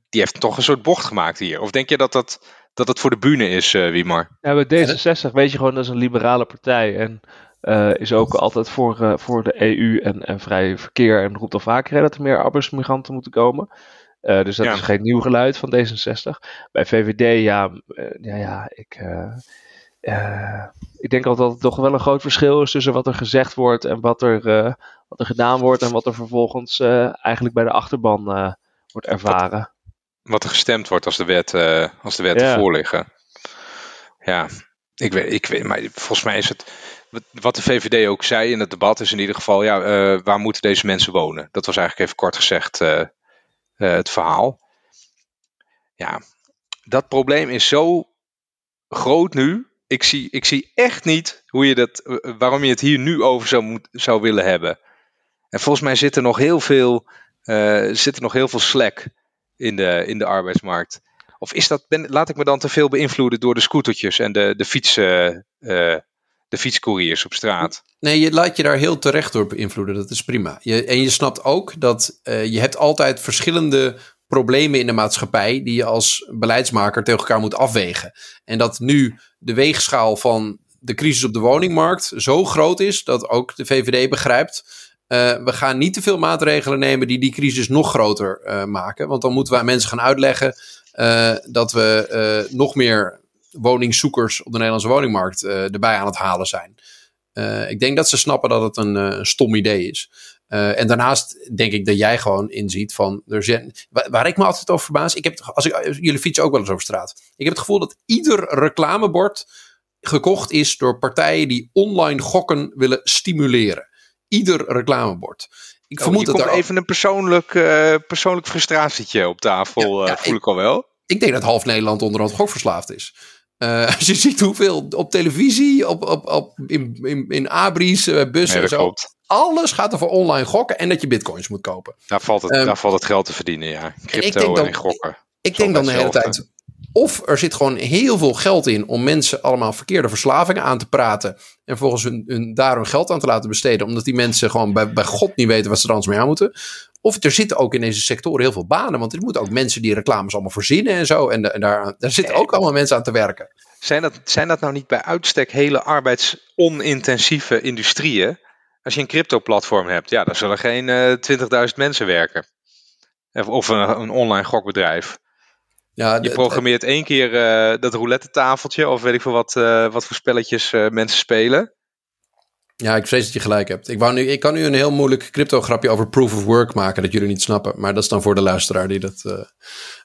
die heeft toch een soort bocht gemaakt hier. Of denk je dat dat dat het voor de bühne is, uh, Wiemar. Ja, bij D66 weet je gewoon dat is een liberale partij. En uh, is ook altijd voor, uh, voor de EU en, en vrij verkeer. En roept al vaker dat er meer arbeidsmigranten moeten komen. Uh, dus dat ja. is geen nieuw geluid van D66. Bij VVD, ja, ja, ja ik, ik denk altijd dat er toch wel een groot verschil is tussen wat er gezegd wordt en wat er, wat er gedaan wordt. En wat er vervolgens eigenlijk bij de achterban wordt ervaren wat er gestemd wordt als de wet, uh, als de wet ja. ervoor liggen. Ja, ik weet, ik weet, maar volgens mij is het. Wat de VVD ook zei in het debat is in ieder geval, ja, uh, waar moeten deze mensen wonen? Dat was eigenlijk even kort gezegd uh, het verhaal. Ja, dat probleem is zo groot nu. Ik zie, ik zie echt niet hoe je dat, waarom je het hier nu over zou, moet, zou willen hebben. En volgens mij zit er nog heel veel, zit er nog heel veel slack in de, in de arbeidsmarkt. Of is dat, ben, laat ik me dan te veel beïnvloeden door de scootertjes en de, de, fiets, uh, de fietscouriers op straat? Nee, je laat je daar heel terecht door beïnvloeden. Dat is prima. Je, en je snapt ook dat uh, je hebt altijd verschillende problemen in de maatschappij die je als beleidsmaker tegen elkaar moet afwegen. En dat nu de weegschaal van de crisis op de woningmarkt zo groot is dat ook de VVD begrijpt. Uh, we gaan niet te veel maatregelen nemen die die crisis nog groter uh, maken. Want dan moeten we aan mensen gaan uitleggen uh, dat we nog meer woningzoekers op de Nederlandse woningmarkt erbij aan het halen zijn. ik denk dat ze snappen dat het een, stom idee is. En daarnaast denk ik dat jij gewoon inziet van. Er waar, waar, ik me altijd over verbaas. Ik heb, als ik, jullie fietsen ook wel eens over straat. Ik heb het gevoel dat ieder reclamebord gekocht is door partijen die online gokken willen stimuleren. Ieder reclamebord. Ik oh, vermoed dat er even een persoonlijk, uh, persoonlijk frustratietje op tafel, ja, ja, uh, voel ik, ik al wel. Ik denk dat half Nederland onderhand gokverslaafd is. Uh, als je ziet hoeveel op televisie, op, op, op, in, in, in abris, uh, bussen nee, en zo. Klopt. Alles gaat er voor online gokken en dat je bitcoins moet kopen. Daar valt het, um, daar valt het geld te verdienen, ja. Crypto en, ik denk dan, en gokken. Ik, ik denk dan de hele tijd, of er zit gewoon heel veel geld in om mensen allemaal verkeerde verslavingen aan te praten. En volgens hun, hun, daar hun geld aan te laten besteden. Omdat die mensen gewoon bij, bij God niet weten wat ze er anders mee aan moeten. Of er zitten ook in deze sectoren heel veel banen. Want er moeten ook mensen die reclames allemaal verzinnen en zo. En, en daar, daar zitten ook allemaal mensen aan te werken. Zijn dat, zijn dat nou niet bij uitstek hele arbeidsonintensieve industrieën? Als je een crypto-platform hebt, ja, dan zullen geen uh, 20.000 mensen werken. Of een, een online gokbedrijf. Ja, je programmeert één keer uh, dat roulette tafeltje of weet ik veel wat, uh, wat voor spelletjes uh, mensen spelen. Ja, ik vrees dat je gelijk hebt. Ik, wou nu, ik kan nu een heel moeilijk crypto grapje over proof of work maken dat jullie niet snappen. Maar dat is dan voor de luisteraar die dat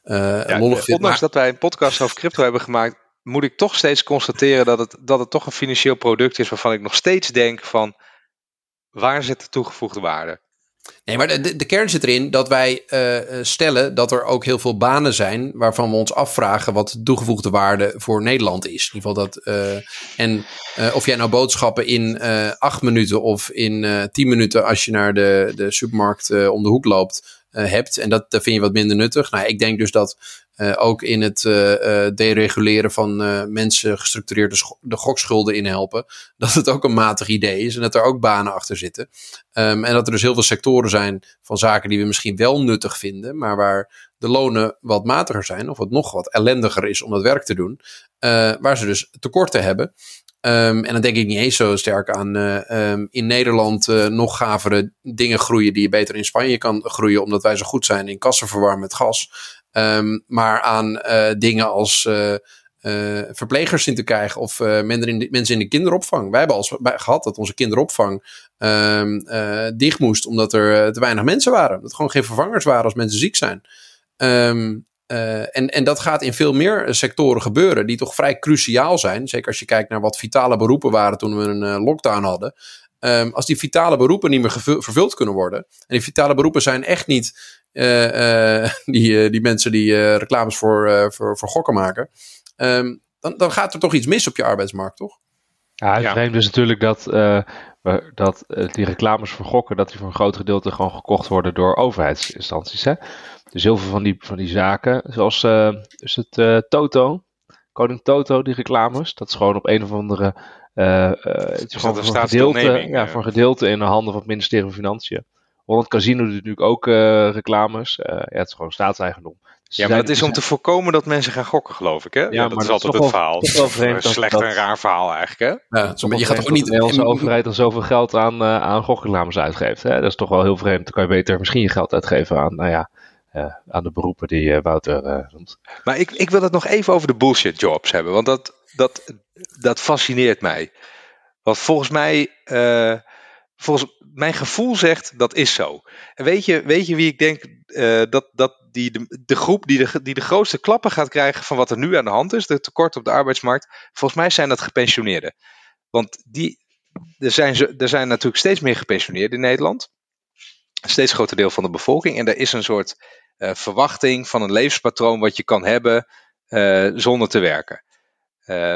ja, lollig vindt. Ondanks dat wij een podcast over crypto hebben gemaakt, moet ik toch steeds constateren dat het, dat het toch een financieel product is waarvan ik nog steeds denk van waar zit de toegevoegde waarde? Nee, maar de, de kern zit erin dat wij uh, stellen dat er ook heel veel banen zijn waarvan we ons afvragen wat de toegevoegde waarde voor Nederland is. In ieder geval dat. Uh, en of jij nou boodschappen in acht minuten of in tien minuten als je naar de, de supermarkt om de hoek loopt hebt. En dat, dat vind je wat minder nuttig. Nou, ik denk dus dat uh, ook in het uh, dereguleren van mensen gestructureerd de, de gokschulden inhelpen. Dat het ook een matig idee is en dat er ook banen achter zitten. Um, en dat er dus heel veel sectoren zijn van zaken die we misschien wel nuttig vinden, maar waar de lonen wat matiger zijn of wat nog wat ellendiger is om dat werk te doen. waar ze dus tekorten hebben. Um, en dan denk ik niet eens zo sterk aan uh, um, in Nederland uh, nog gavere dingen groeien die je beter in Spanje kan groeien, omdat wij zo goed zijn in kassen verwarmen met gas. Um, maar aan uh, dingen als verplegers in te krijgen of in, de, mensen in de kinderopvang. Wij hebben al gehad dat onze kinderopvang dicht moest omdat er te weinig mensen waren. Dat er gewoon geen vervangers waren als mensen ziek zijn. Um, uh, en, en dat gaat in veel meer sectoren gebeuren, die toch vrij cruciaal zijn. Zeker als je kijkt naar wat vitale beroepen waren toen we een uh, lockdown hadden. Um, als die vitale beroepen niet meer vervuld kunnen worden. En die vitale beroepen zijn echt niet uh, die, die mensen die reclames voor, voor, voor gokken maken. Um, dan, dan gaat er toch iets mis op je arbeidsmarkt, toch? Ja, het ja. vreemd is natuurlijk dat, dat die reclames voor gokken, dat die voor een groot gedeelte gewoon gekocht worden door overheidsinstanties. Hè? Dus heel veel van die, van die zaken, zoals uh, is het uh, Toto, Koning Toto, die reclames, dat is gewoon op een of andere. Uh, het is gewoon voor een, gedeelte, ja, voor een gedeelte in de handen van het ministerie van Financiën. Holland Casino doet natuurlijk ook reclames. ja, het is gewoon staatseigendom. Dus ja, maar dat is om te voorkomen dat mensen gaan gokken, geloof ik. Hè? Ja, ja dat maar is dat altijd is het verhaal. Toch wel vreemd een slecht dat, en raar verhaal eigenlijk. Hè? Ja, je gaat ook niet. De Nederlandse overheid dan zoveel geld aan, uh, aan gokreclames uitgeeft. Hè? Dat is toch wel heel vreemd. Dan kan je beter misschien je geld uitgeven aan, nou ja, uh, aan de beroepen die uh, Wouter uh, noemt. Maar ik, ik wil het nog even over de bullshit jobs hebben, want dat, dat, dat fascineert mij. Want volgens mij, volgens mijn gevoel zegt dat is zo. En weet je, weet je wie ik denk dat, dat die, de, de groep die de, die de grootste klappen gaat krijgen van wat er nu aan de hand is, de tekort op de arbeidsmarkt, volgens mij zijn dat gepensioneerden. Want die, er, zijn, er zijn natuurlijk steeds meer gepensioneerden in Nederland. Een steeds groter deel van de bevolking. En er is een soort uh, verwachting van een levenspatroon wat je kan hebben zonder te werken.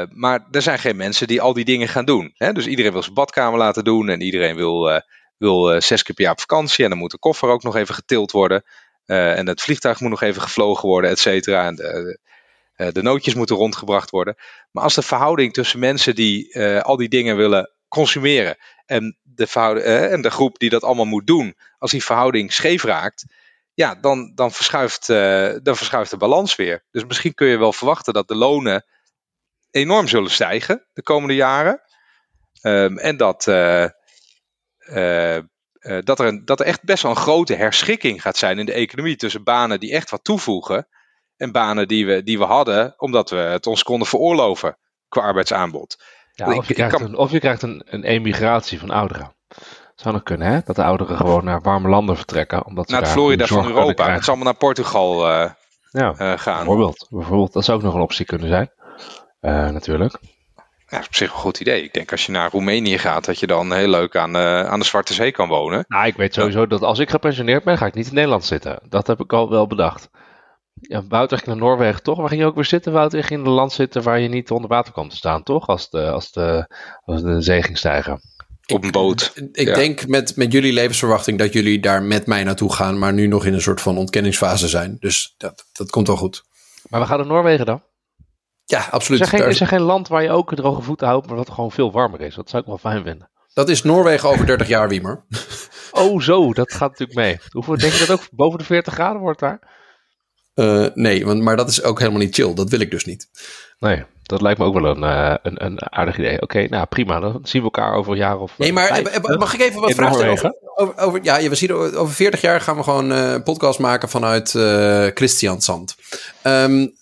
maar er zijn geen mensen die al die dingen gaan doen. Hè? Dus iedereen wil zijn badkamer laten doen en iedereen wil, wil zes keer per jaar op vakantie. En dan moet de koffer ook nog even getild worden. en het vliegtuig moet nog even gevlogen worden, et cetera. En de, de nootjes moeten rondgebracht worden. Maar als de verhouding tussen mensen die al die dingen willen consumeren en de, en de groep die dat allemaal moet doen, als die verhouding scheef raakt, ja, dan, dan, verschuift, uh, dan verschuift de balans weer. Dus misschien kun je wel verwachten dat de lonen enorm zullen stijgen de komende jaren. Um, en dat, uh, dat, er een, dat er echt best wel een grote herschikking gaat zijn in de economie tussen banen die echt wat toevoegen en banen die we, die we hadden omdat we het ons konden veroorloven qua arbeidsaanbod. Ja, of, je krijgt een, of je krijgt een, een emigratie van ouderen. Zou nog kunnen, hè? Dat de ouderen gewoon naar warme landen vertrekken. Omdat naar het Florida van Europa. Het zal allemaal naar Portugal uh, ja, uh, gaan. Bijvoorbeeld, bijvoorbeeld. Dat zou ook nog een optie kunnen zijn. Uh, natuurlijk. Ja, op zich een goed idee. Ik denk als je naar Roemenië gaat, dat je dan heel leuk aan, aan de Zwarte Zee kan wonen. Nou, ik weet sowieso dat als ik gepensioneerd ben, ga ik niet in Nederland zitten. Dat heb ik al wel bedacht. Ja, Wouter ging naar Noorwegen, toch? Waar ging je ook weer zitten, Wouter? Je ging in een land zitten waar je niet onder water kwam te staan, toch? Als de, als de, als de zee ging stijgen. Op een boot. Ik, denk met, met jullie levensverwachting dat jullie daar met mij naartoe gaan, maar nu nog in een soort van ontkenningsfase zijn. Dus dat, dat komt wel goed. Maar we gaan naar Noorwegen dan? Ja, absoluut. Is er, geen, is er geen land waar je ook droge voeten houdt, maar wat gewoon veel warmer is? Dat zou ik wel fijn vinden. Dat is Noorwegen over 30 jaar, Wiemer. Oh, zo, dat gaat natuurlijk mee. Hoeveel denk je dat ook boven de 40 graden wordt daar? Uh, nee, want, maar dat is ook helemaal niet chill. Dat wil ik dus niet. Nee, dat lijkt me ook wel een, uh, een, een aardig idee. Oké, nou prima. Dan zien we elkaar over een jaar of. Nee, maar vijf, mag ik even wat vragen stellen? Over, over, over, ja, we zien over 40 jaar gaan we gewoon uh, een podcast maken vanuit uh, Christiansand. Um,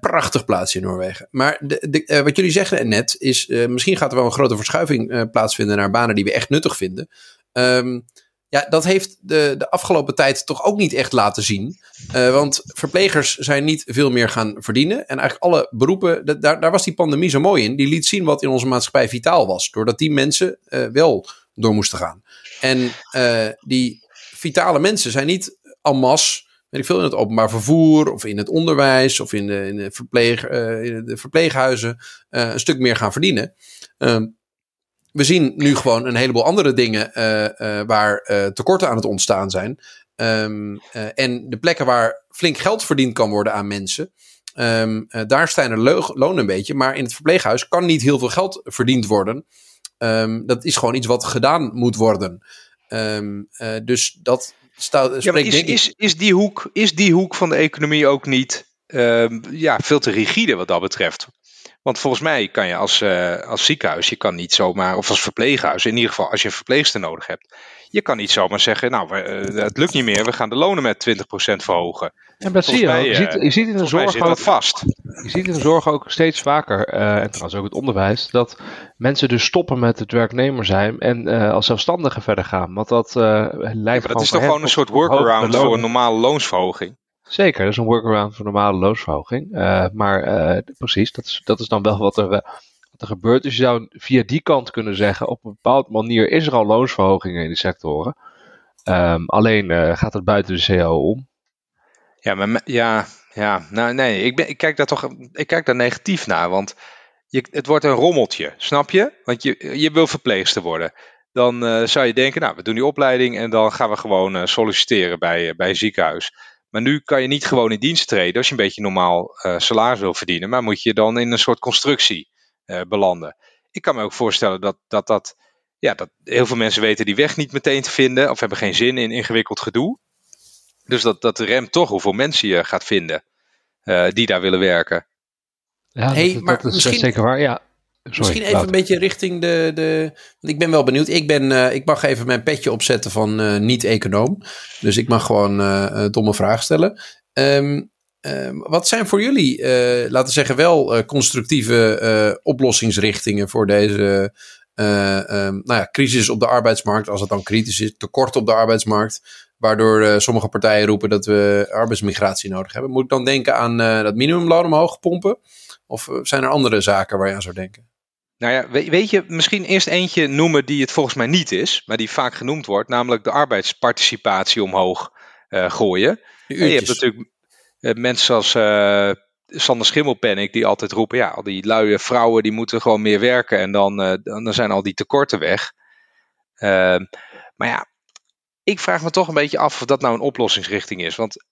prachtig plaatsje in Noorwegen. Maar de, de, wat jullie zeggen net is, misschien gaat er wel een grote verschuiving plaatsvinden naar banen die we echt nuttig vinden. Um, ja, dat heeft de, de afgelopen tijd toch ook niet echt laten zien. Uh, want verplegers zijn niet veel meer gaan verdienen. En eigenlijk alle beroepen, daar, daar was die pandemie zo mooi in. Die liet zien wat in onze maatschappij vitaal was. Doordat die mensen uh, wel door moesten gaan. En uh, die vitale mensen zijn niet en masse, weet ik veel, in het openbaar vervoer of in het onderwijs of in de, in de, verpleeg, in de verpleeghuizen een stuk meer gaan verdienen. Ehm, we zien nu gewoon een heleboel andere dingen uh, uh, waar uh, tekorten aan het ontstaan zijn. Um, en de plekken waar flink geld verdiend kan worden aan mensen. Um, daar stijgen de lonen een beetje. Maar in het verpleeghuis kan niet heel veel geld verdiend worden. Um, dat is gewoon iets wat gedaan moet worden. dus dat staat. Ja, is, is, is, die hoek, is die hoek van de economie ook niet ja, veel te rigide wat dat betreft? Want volgens mij kan je als, uh, als ziekenhuis, je kan niet zomaar, of als verpleeghuis, in ieder geval als je een verpleegster nodig hebt, je kan niet zomaar zeggen, nou, we, uh, het lukt niet meer, we gaan de lonen met 20% verhogen. En dat zie je, je, ziet, je ziet in de zorg ook, vast. Je ziet in de zorg ook steeds vaker, uh, en trouwens ook het onderwijs, dat mensen dus stoppen met het werknemer zijn en als zelfstandige verder gaan. Want dat lijkt ja, dat is toch gewoon een soort workaround voor een normale loonsverhoging? Zeker, dat is een workaround voor normale loonsverhoging. Uh, maar uh, precies, dat is, dat is dan wel wat er, wat er gebeurt. Dus je zou via die kant kunnen zeggen, op een bepaalde manier is er al loonsverhogingen in die sectoren. Um, alleen gaat het buiten de CO om. Ja, maar ja, ja nou nee, ik, ik kijk daar toch ik kijk daar negatief naar, want je, het wordt een rommeltje, snap je? Want je, je wil verpleegster worden. Dan zou je denken, nou, we doen die opleiding en dan gaan we gewoon solliciteren bij, bij een ziekenhuis. Maar nu kan je niet gewoon in dienst treden als je een beetje normaal uh, salaris wil verdienen, maar moet je dan in een soort constructie uh, belanden. Ik kan me ook voorstellen dat, dat, dat, ja, dat heel veel mensen weten die weg niet meteen te vinden of hebben geen zin in ingewikkeld gedoe. Dus dat, dat remt toch hoeveel mensen je gaat vinden uh, die daar willen werken. Ja, hey, dat, maar dat is misschien... zeker waar. Ja, Misschien even een beetje richting de, de. Ik ben wel benieuwd. Ik, ben, uh, ik mag even mijn petje opzetten van uh, niet-econoom. Dus ik mag gewoon uh, domme vragen stellen. Um, wat zijn voor jullie, laten we zeggen, wel constructieve oplossingsrichtingen voor deze um, nou ja, crisis op de arbeidsmarkt? Als het dan kritisch is, tekort op de arbeidsmarkt. Waardoor sommige partijen roepen dat we arbeidsmigratie nodig hebben. Moet ik dan denken aan dat minimumloon omhoog pompen? Of zijn er andere zaken waar je aan zou denken? Nou ja, weet je, misschien eerst eentje noemen die het volgens mij niet is, maar die vaak genoemd wordt, namelijk de arbeidsparticipatie omhoog uh, gooien. je hebt natuurlijk uh, mensen als uh, Sander Schimmelpennik die altijd roepen, ja, al die luie vrouwen die moeten gewoon meer werken en dan, dan zijn al die tekorten weg. Ehm, maar ja, ik vraag me toch een beetje af of dat nou een oplossingsrichting is. Want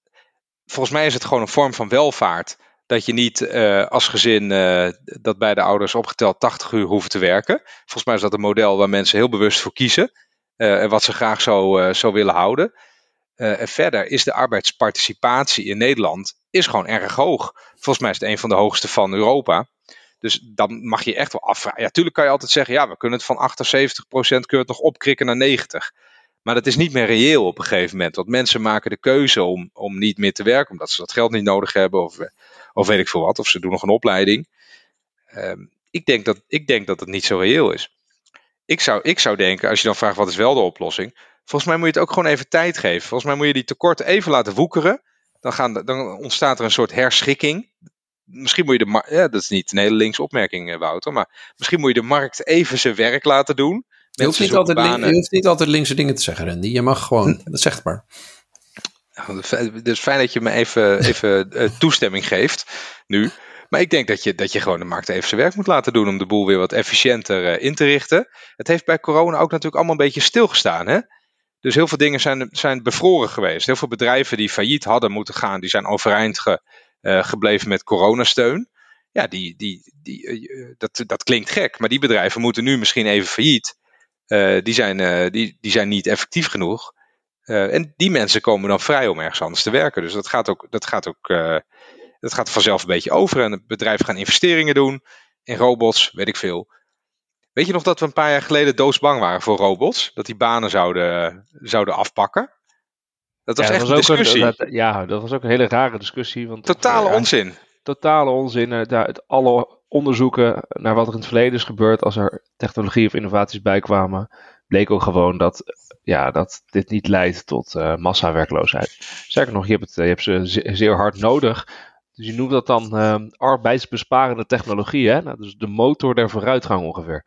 volgens mij is het gewoon een vorm van welvaart. Dat je niet uh, als gezin uh, dat beide ouders opgeteld 80 uur hoeven te werken. Volgens mij is dat een model waar mensen heel bewust voor kiezen. Uh, en wat ze graag zo, zo willen houden. en verder is de arbeidsparticipatie in Nederland is gewoon erg hoog. Volgens mij is het een van de hoogste van Europa. Dus dan mag je echt wel afvragen. Ja, tuurlijk kan je altijd zeggen, ja, we kunnen het van 78% kunnen nog opkrikken naar 90%. Maar dat is niet meer reëel op een gegeven moment. Want mensen maken de keuze om, om niet meer te werken, omdat ze dat geld niet nodig hebben, of, of weet ik veel wat, of ze doen nog een opleiding. Um, ik, denk dat, ik denk dat het niet zo reëel is. Ik zou, ik zou denken, als je dan vraagt wat is wel de oplossing, volgens mij moet je het ook gewoon even tijd geven. Volgens mij moet je die tekorten even laten woekeren. Dan, gaan, dan ontstaat er een soort herschikking. Misschien moet je de markt, ja, dat is niet een hele linkse opmerking, eh, Wouter, maar misschien moet je de markt even zijn werk laten doen. Je hoeft, niet altijd link, je hoeft niet altijd linkse dingen te zeggen, Randy. Je mag gewoon, dat zegt maar. Dus fijn dat je me even, even eh, toestemming geeft nu. Maar ik denk dat je, dat je gewoon de markt even zijn werk moet laten doen om de boel weer wat efficiënter uh, in te richten. Het heeft bij corona ook natuurlijk allemaal een beetje stilgestaan. Hè? Dus heel veel dingen zijn, zijn bevroren geweest. Heel veel bedrijven die failliet hadden moeten gaan, die zijn overeind ge, uh, gebleven met coronasteun. Ja, die, die, die, dat, dat klinkt gek, maar die bedrijven moeten nu misschien even failliet. Die, zijn, die, die zijn niet effectief genoeg. Uh, en die mensen komen dan vrij om ergens anders te werken. Dus dat gaat ook, dat gaat ook dat gaat vanzelf een beetje over. En bedrijven gaan investeringen doen in robots, weet ik veel. Weet je nog dat we een paar jaar geleden doosbang waren voor robots? Dat die banen zouden, zouden afpakken? Dat was ja, echt een discussie. Een, dat, ja, dat was ook een hele rare discussie. Want Totale onzin. Totale onzin. Daar, alle onderzoeken naar wat er in het verleden is gebeurd als er technologie of innovaties bijkwamen, bleek ook gewoon dat, ja, dat dit niet leidt tot uh, massawerkloosheid. Sterker nog, je hebt, het, je hebt ze zeer hard nodig. Dus je noemt dat dan uh, arbeidsbesparende technologie, hè? Nou, dus de motor der vooruitgang ongeveer.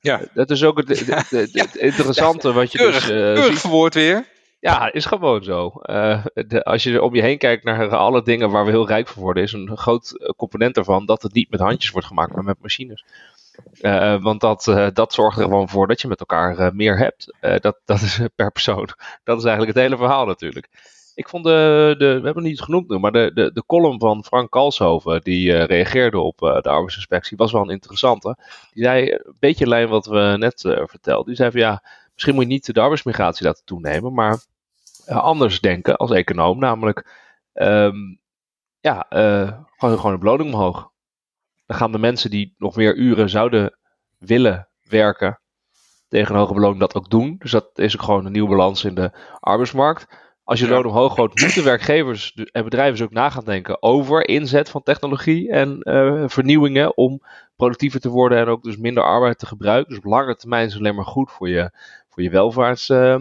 Ja. Dat is ook het, het, interessante wat je keurig, dus... Keurig verwoord weer. Ja, is gewoon zo. Uh, de, als je om je heen kijkt naar alle dingen waar we heel rijk voor worden, is een groot component daarvan dat het niet met handjes wordt gemaakt, maar met machines. Uh, want dat, uh, dat zorgt er gewoon voor dat je met elkaar meer hebt. dat, dat is per persoon. Dat is eigenlijk het hele verhaal natuurlijk. Ik vond de, de we hebben het niet genoemd nu, maar de, de, de column van Frank Kalshoven, die reageerde op de arbeidsinspectie, was wel een interessante. Die zei een beetje lijn wat we net vertelden. Die zei van ja, misschien moet je niet de arbeidsmigratie laten toenemen, maar anders denken als econoom. Namelijk, um, ja, gewoon, gewoon de beloning omhoog. Dan gaan de mensen die nog meer uren zouden willen werken tegen een hoge beloning dat ook doen. Dus dat is ook gewoon een nieuwe balans in de arbeidsmarkt. Als je loon omhoog gooit, moeten werkgevers en bedrijven dus ook na gaan denken over inzet van technologie en uh, vernieuwingen om productiever te worden en ook dus minder arbeid te gebruiken. Dus op lange termijn is het alleen maar goed voor je, voor je welvaarts, uh,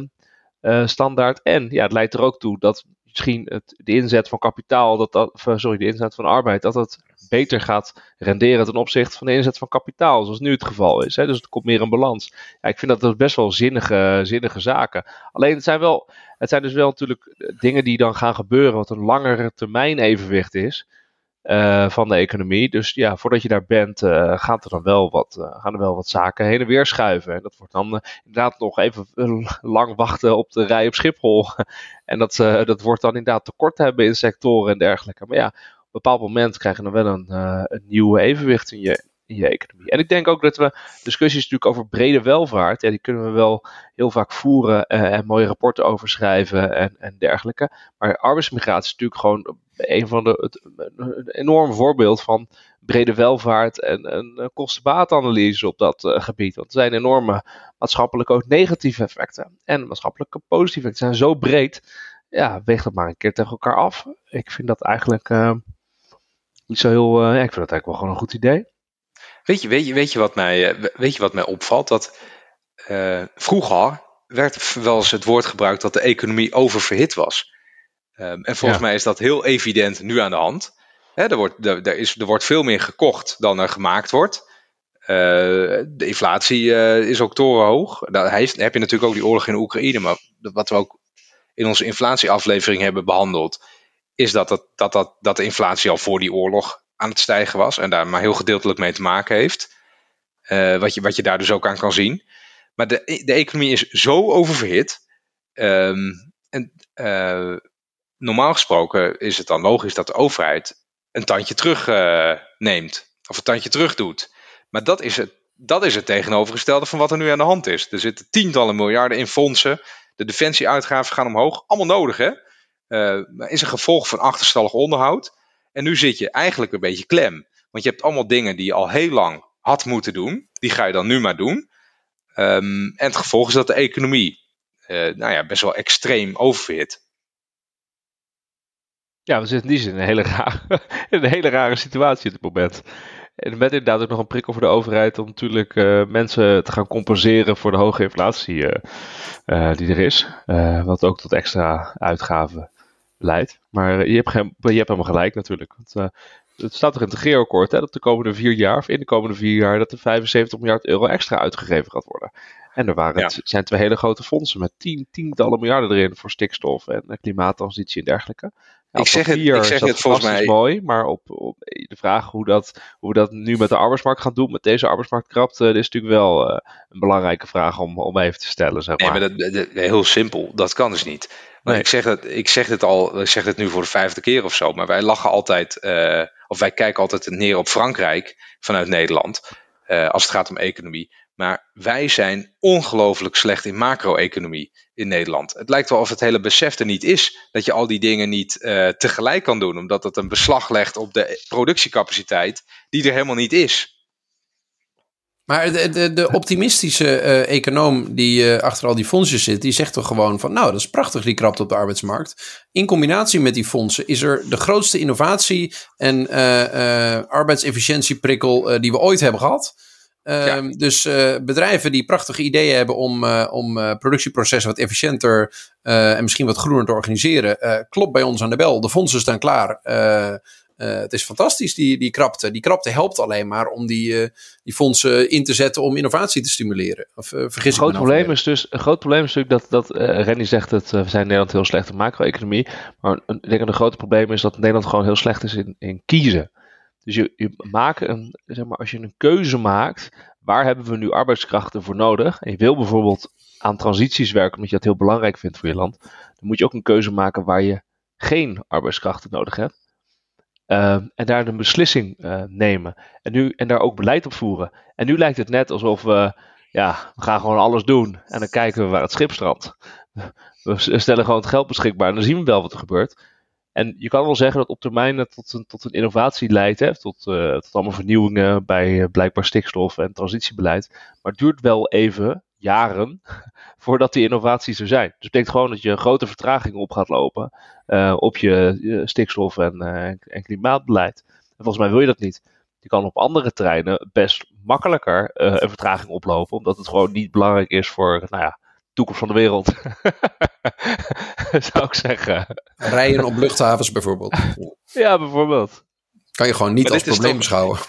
standaard. En ja, het leidt er ook toe dat misschien het, de inzet van kapitaal, dat dat, sorry, de inzet van arbeid, dat het beter gaat renderen ten opzichte van de inzet van kapitaal, zoals nu het geval is. Hè? Dus het komt meer in balans. Ja, ik vind dat, dat best wel zinnige, zinnige zaken. Alleen het zijn, wel, het zijn dus wel natuurlijk dingen die dan gaan gebeuren, wat een langere termijn evenwicht is. Uh, van de economie. Dus ja, voordat je daar bent, uh, gaat er dan wel wat, uh, gaan er wel wat zaken heen en weer schuiven. En dat wordt dan inderdaad nog even lang wachten op de rij op Schiphol. en dat, dat wordt dan inderdaad tekort hebben in sectoren en dergelijke. Maar ja, op een bepaald moment krijg je dan wel een, een nieuwe evenwicht in je, in je economie. En ik denk ook dat we discussies natuurlijk over brede welvaart, die kunnen we wel heel vaak voeren en mooie rapporten over schrijven en, en dergelijke. Maar arbeidsmigratie is natuurlijk gewoon een van de het, een enorm voorbeeld van brede welvaart en een kostenbaatanalyse op dat uh, gebied. Want er zijn enorme maatschappelijke ook negatieve effecten en maatschappelijke positieve effecten. zijn zo breed. Ja, weeg dat maar een keer tegen elkaar af. Ik vind dat eigenlijk uh, niet zo heel. Ik vind dat eigenlijk wel gewoon een goed idee. Weet je, weet je, weet je, wat, mij, weet je wat mij opvalt? Dat vroeger werd wel eens het woord gebruikt dat de economie oververhit was. Um, en volgens ja. mij is dat heel evident nu aan de hand. Er, wordt, er, er, is, er wordt veel meer gekocht dan er gemaakt wordt. Uh, de inflatie uh, is ook torenhoog. Daar heeft, heb je natuurlijk ook die oorlog in Oekraïne. Maar wat we ook in onze inflatieaflevering hebben behandeld, is dat, dat, dat, dat, dat de inflatie al voor die oorlog aan het stijgen was en daar maar heel gedeeltelijk mee te maken heeft. wat, je, wat je daar dus ook aan kan zien. Maar de, de economie is zo oververhit. Ehm, en normaal gesproken is het dan logisch dat de overheid een tandje terug neemt. Of een tandje terug doet. Maar dat is, het, dat is het tegenovergestelde van wat er nu aan de hand is. Er zitten tientallen miljarden in fondsen. De defensieuitgaven gaan omhoog. Allemaal nodig, hè? Uh, is een gevolg van achterstallig onderhoud. En nu zit je eigenlijk een beetje klem. Want je hebt allemaal dingen die je al heel lang had moeten doen. Die ga je dan nu maar doen. Um, en het gevolg is dat de economie uh, nou ja, best wel extreem oververhit. Ja, we zitten in die zin in een hele rare, in een hele rare situatie op dit moment. En met inderdaad ook nog een prikkel voor de overheid om natuurlijk uh, mensen te gaan compenseren voor de hoge inflatie uh, uh, die er is. wat ook tot extra uitgaven leidt. Maar je hebt, geen, je hebt helemaal gelijk natuurlijk. Want, het staat toch in het regeerakkoord hè, dat de komende vier jaar, of in de komende vier jaar, dat er 75 miljard euro extra uitgegeven gaat worden. En er waren, zijn twee hele grote fondsen met tien, tientallen miljarden erin voor stikstof en klimaattransitie en dergelijke ik zeg het, ik zeg het volgens mij. mooi, maar op, op, de vraag hoe, dat, hoe we dat nu met de arbeidsmarkt gaan doen, met deze arbeidsmarktkrapte, uh, is natuurlijk wel uh, een belangrijke vraag om, om even te stellen. Zeg maar. Nee, maar dat, dat, heel simpel, dat kan dus niet. Nee. ik, zeg het, ik zeg het al, ik zeg het nu voor de vijfde keer of zo, maar wij lachen altijd, uh, of wij kijken altijd neer op Frankrijk vanuit Nederland, als het gaat om economie. Maar wij zijn ongelooflijk slecht in macro-economie in Nederland. Het lijkt wel of het hele besef er niet is dat je al die dingen niet uh, tegelijk kan doen, omdat dat een beslag legt op de productiecapaciteit die er helemaal niet is. Maar de, de, de optimistische uh, econoom die uh, achter al die fondsen zit, die zegt toch gewoon van, nou, dat is prachtig die krapte op de arbeidsmarkt. In combinatie met die fondsen is er de grootste innovatie en arbeidsefficiëntieprikkel die we ooit hebben gehad. Ehm, dus uh, bedrijven die prachtige ideeën hebben om, uh, om uh, productieprocessen wat efficiënter en misschien wat groener te organiseren, klopt bij ons aan de bel. De fondsen staan klaar. het is fantastisch, die, die krapte. Die krapte helpt alleen maar om die, die fondsen in te zetten om innovatie te stimuleren. Of, vergis een groot probleem is dus Een groot probleem is natuurlijk dat, dat Renny zegt dat we zijn in Nederland heel slecht in macro-economie. Maar ik denk dat een groot probleem is dat Nederland gewoon heel slecht is in, in kiezen. Dus je, je maakt een, zeg maar, als je een keuze maakt, waar hebben we nu arbeidskrachten voor nodig? En je wil bijvoorbeeld aan transities werken, omdat je dat heel belangrijk vindt voor je land. Dan moet je ook een keuze maken waar je geen arbeidskrachten nodig hebt. Uh, en daar een beslissing uh, nemen. En, nu, en daar ook beleid op voeren. En nu lijkt het net alsof we, ja, we gaan gewoon alles doen. En dan kijken we waar het schip strandt. We stellen gewoon het geld beschikbaar en dan zien we wel wat er gebeurt. En je kan wel zeggen dat op termijn het tot een, tot een innovatie leidt, hè, tot, uh, tot allemaal vernieuwingen bij uh, blijkbaar stikstof en transitiebeleid. Maar het duurt wel even, jaren, voordat die innovaties er zijn. Dus dat betekent gewoon dat je grote vertraging op gaat lopen uh, op je stikstof- en, en klimaatbeleid. En volgens mij wil je dat niet. Je kan op andere terreinen best makkelijker een vertraging oplopen, omdat het gewoon niet belangrijk is voor, nou ja, toekomst van de wereld. Zou ik zeggen. Rijden op luchthavens bijvoorbeeld. Ja, bijvoorbeeld. Kan je gewoon niet als probleem beschouwen.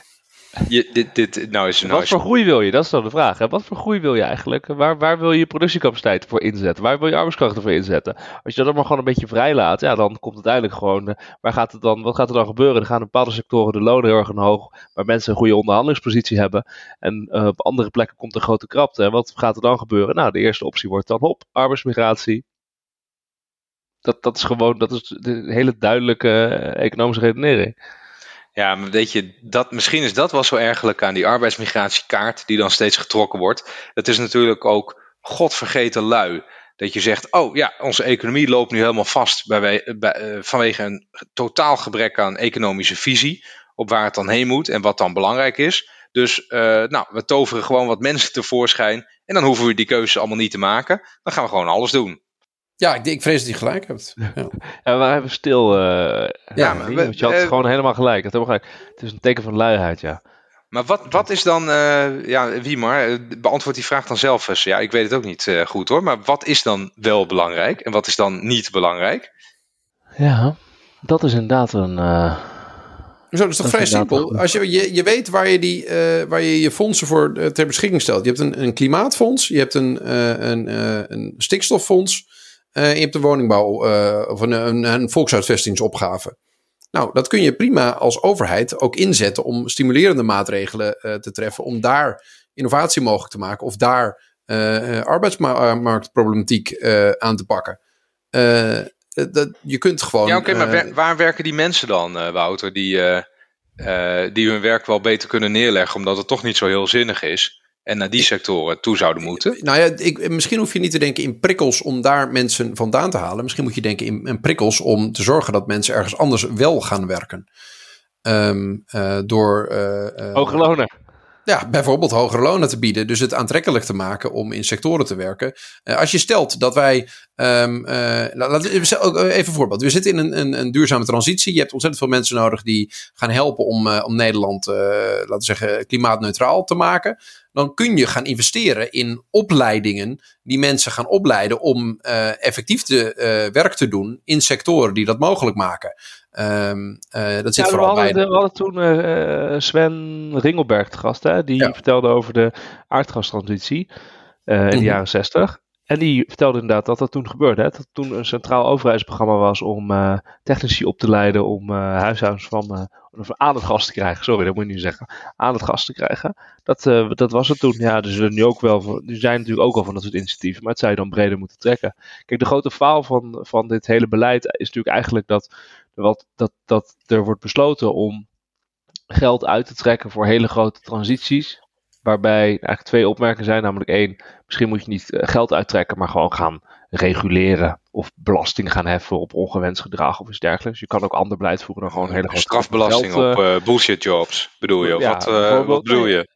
Je, dit, dit, nou is, nou Wat voor groei wil je? Dat is dan de vraag. Hè? Wat voor groei wil je eigenlijk? Waar, waar wil je je productiecapaciteit voor inzetten? Waar wil je arbeidskrachten voor inzetten? Als je dat allemaal gewoon een beetje vrij laat, ja, dan komt uiteindelijk gewoon. Uh, waar gaat het dan, wat gaat er dan gebeuren? Er gaan in bepaalde sectoren de lonen heel erg omhoog, waar mensen een goede onderhandelingspositie hebben. En uh, op andere plekken komt er grote krapte. En wat gaat er dan gebeuren? Nou, de eerste optie wordt dan op arbeidsmigratie. Dat, dat is gewoon dat is de hele duidelijke uh, economische redenering. Ja, maar weet je, dat, misschien is dat wel zo ergelijk aan die arbeidsmigratiekaart die dan steeds getrokken wordt. Het is natuurlijk ook godvergeten lui. Dat je zegt, oh ja, onze economie loopt nu helemaal vast bij, bij, uh, vanwege een totaal gebrek aan economische visie op waar het dan heen moet en wat dan belangrijk is. Dus uh, nou, we toveren gewoon wat mensen tevoorschijn en dan hoeven we die keuze allemaal niet te maken. Dan gaan we gewoon alles doen. Ja, ik, ik vrees dat hij gelijk hebt. Ja, ja we hebben stil. Uh, ja, maar we, je had uh, gewoon helemaal gelijk. Het, gelijk. het is een teken van luiheid, ja. Maar wat, wat is dan, uh, ja, wie maar, beantwoord die vraag dan zelf eens. Ja, ik weet het ook niet uh, goed hoor, maar wat is dan wel belangrijk en wat is dan niet belangrijk? Ja, dat is inderdaad een. Uh, Zo, dat is toch dat vrij is simpel. Als je, je, je weet waar je, die, waar je je fondsen voor ter beschikking stelt. Je hebt een, een klimaatfonds, je hebt een, een, een stikstoffonds. Uh, je hebt de woningbouw uh, of een, een, een, volkshuisvestingsopgave. Nou, dat kun je prima als overheid ook inzetten om stimulerende maatregelen te treffen. Om daar innovatie mogelijk te maken of daar arbeidsmarktproblematiek aan te pakken. dat, je kunt gewoon. Ja, oké, maar waar, werken die mensen dan, Wouter, die, die hun werk wel beter kunnen neerleggen, omdat het toch niet zo heel zinnig is? En naar die sectoren toe zouden moeten? Nou ja, ik, misschien hoef je niet te denken in prikkels om daar mensen vandaan te halen. Misschien moet je denken in, in prikkels om te zorgen dat mensen ergens anders wel gaan werken. Um, uh, door. Uh, Hoge lonen. Ja, bijvoorbeeld hogere lonen te bieden. Dus het aantrekkelijk te maken om in sectoren te werken. Uh, als je stelt dat wij. Um, uh, even een voorbeeld. We zitten in een, een, een, duurzame transitie. Je hebt ontzettend veel mensen nodig die gaan helpen om, uh, om Nederland, laten we zeggen, klimaatneutraal te maken. Dan kun je gaan investeren in opleidingen die mensen gaan opleiden om effectief te, werk te doen in sectoren die dat mogelijk maken. Um, uh, dat zit ja, vooral we hadden, bij. We hadden toen uh, Sven Ringelberg te gast, hè, die vertelde over de aardgastransitie uh, in de mhm. jaren 60. En die vertelde inderdaad dat dat toen gebeurde. Hè? Dat toen een centraal overheidsprogramma was om technici op te leiden om huishoudens van aan het gas te krijgen. Sorry, dat moet je niet zeggen. Aan het gas te krijgen. Dat, dat was het toen. Ja, dus er nu ook wel. Er zijn natuurlijk ook al van dat soort initiatieven, maar het zou je dan breder moeten trekken. Kijk, de grote faal van, van dit hele beleid is natuurlijk eigenlijk dat wat, dat, dat er wordt besloten om geld uit te trekken voor hele grote transities. Waarbij eigenlijk twee opmerkingen zijn. Namelijk één, misschien moet je niet eh, geld uittrekken, maar gewoon gaan reguleren. Of belasting gaan heffen op ongewenst gedrag of iets dergelijks. Je kan ook ander beleid voeren dan gewoon hele grote Strafbelasting op uh, bullshit jobs, bedoel je? Of ja, wat, uh, wat bedoel je?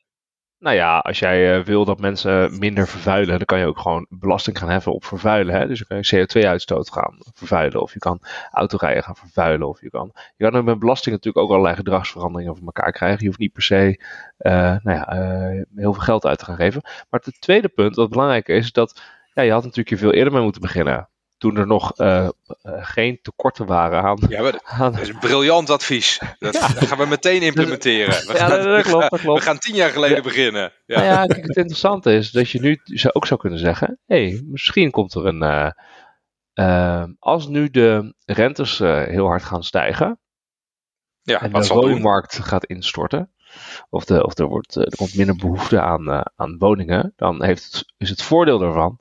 Nou ja, als jij uh, wil dat mensen minder vervuilen, dan kan je ook gewoon belasting gaan heffen op vervuilen. Hè? Dus dan kan je CO2-uitstoot gaan vervuilen, of je kan autorijden gaan vervuilen, of je kan. Je kan met belasting natuurlijk ook allerlei gedragsveranderingen voor elkaar krijgen. Je hoeft niet per se uh, nou ja, uh, heel veel geld uit te gaan geven. Maar het tweede punt, wat belangrijk is, dat ja, je had natuurlijk je veel eerder mee moeten beginnen toen er nog uh, geen tekorten waren aan. Ja, maar dat is een briljant advies. Dat, gaan we meteen implementeren. We, ja, gaan, dat klopt, dat klopt. we gaan tien jaar geleden beginnen. Ja. Nou ja, kijk, het interessante is dat je nu ook zou kunnen zeggen: hé, hey, misschien komt er een. Uh, uh, als nu de rentes heel hard gaan stijgen. Ja, en de woningmarkt gaat instorten. Of, de, of er, wordt, er komt minder behoefte aan, aan woningen. Dan heeft het, is het voordeel daarvan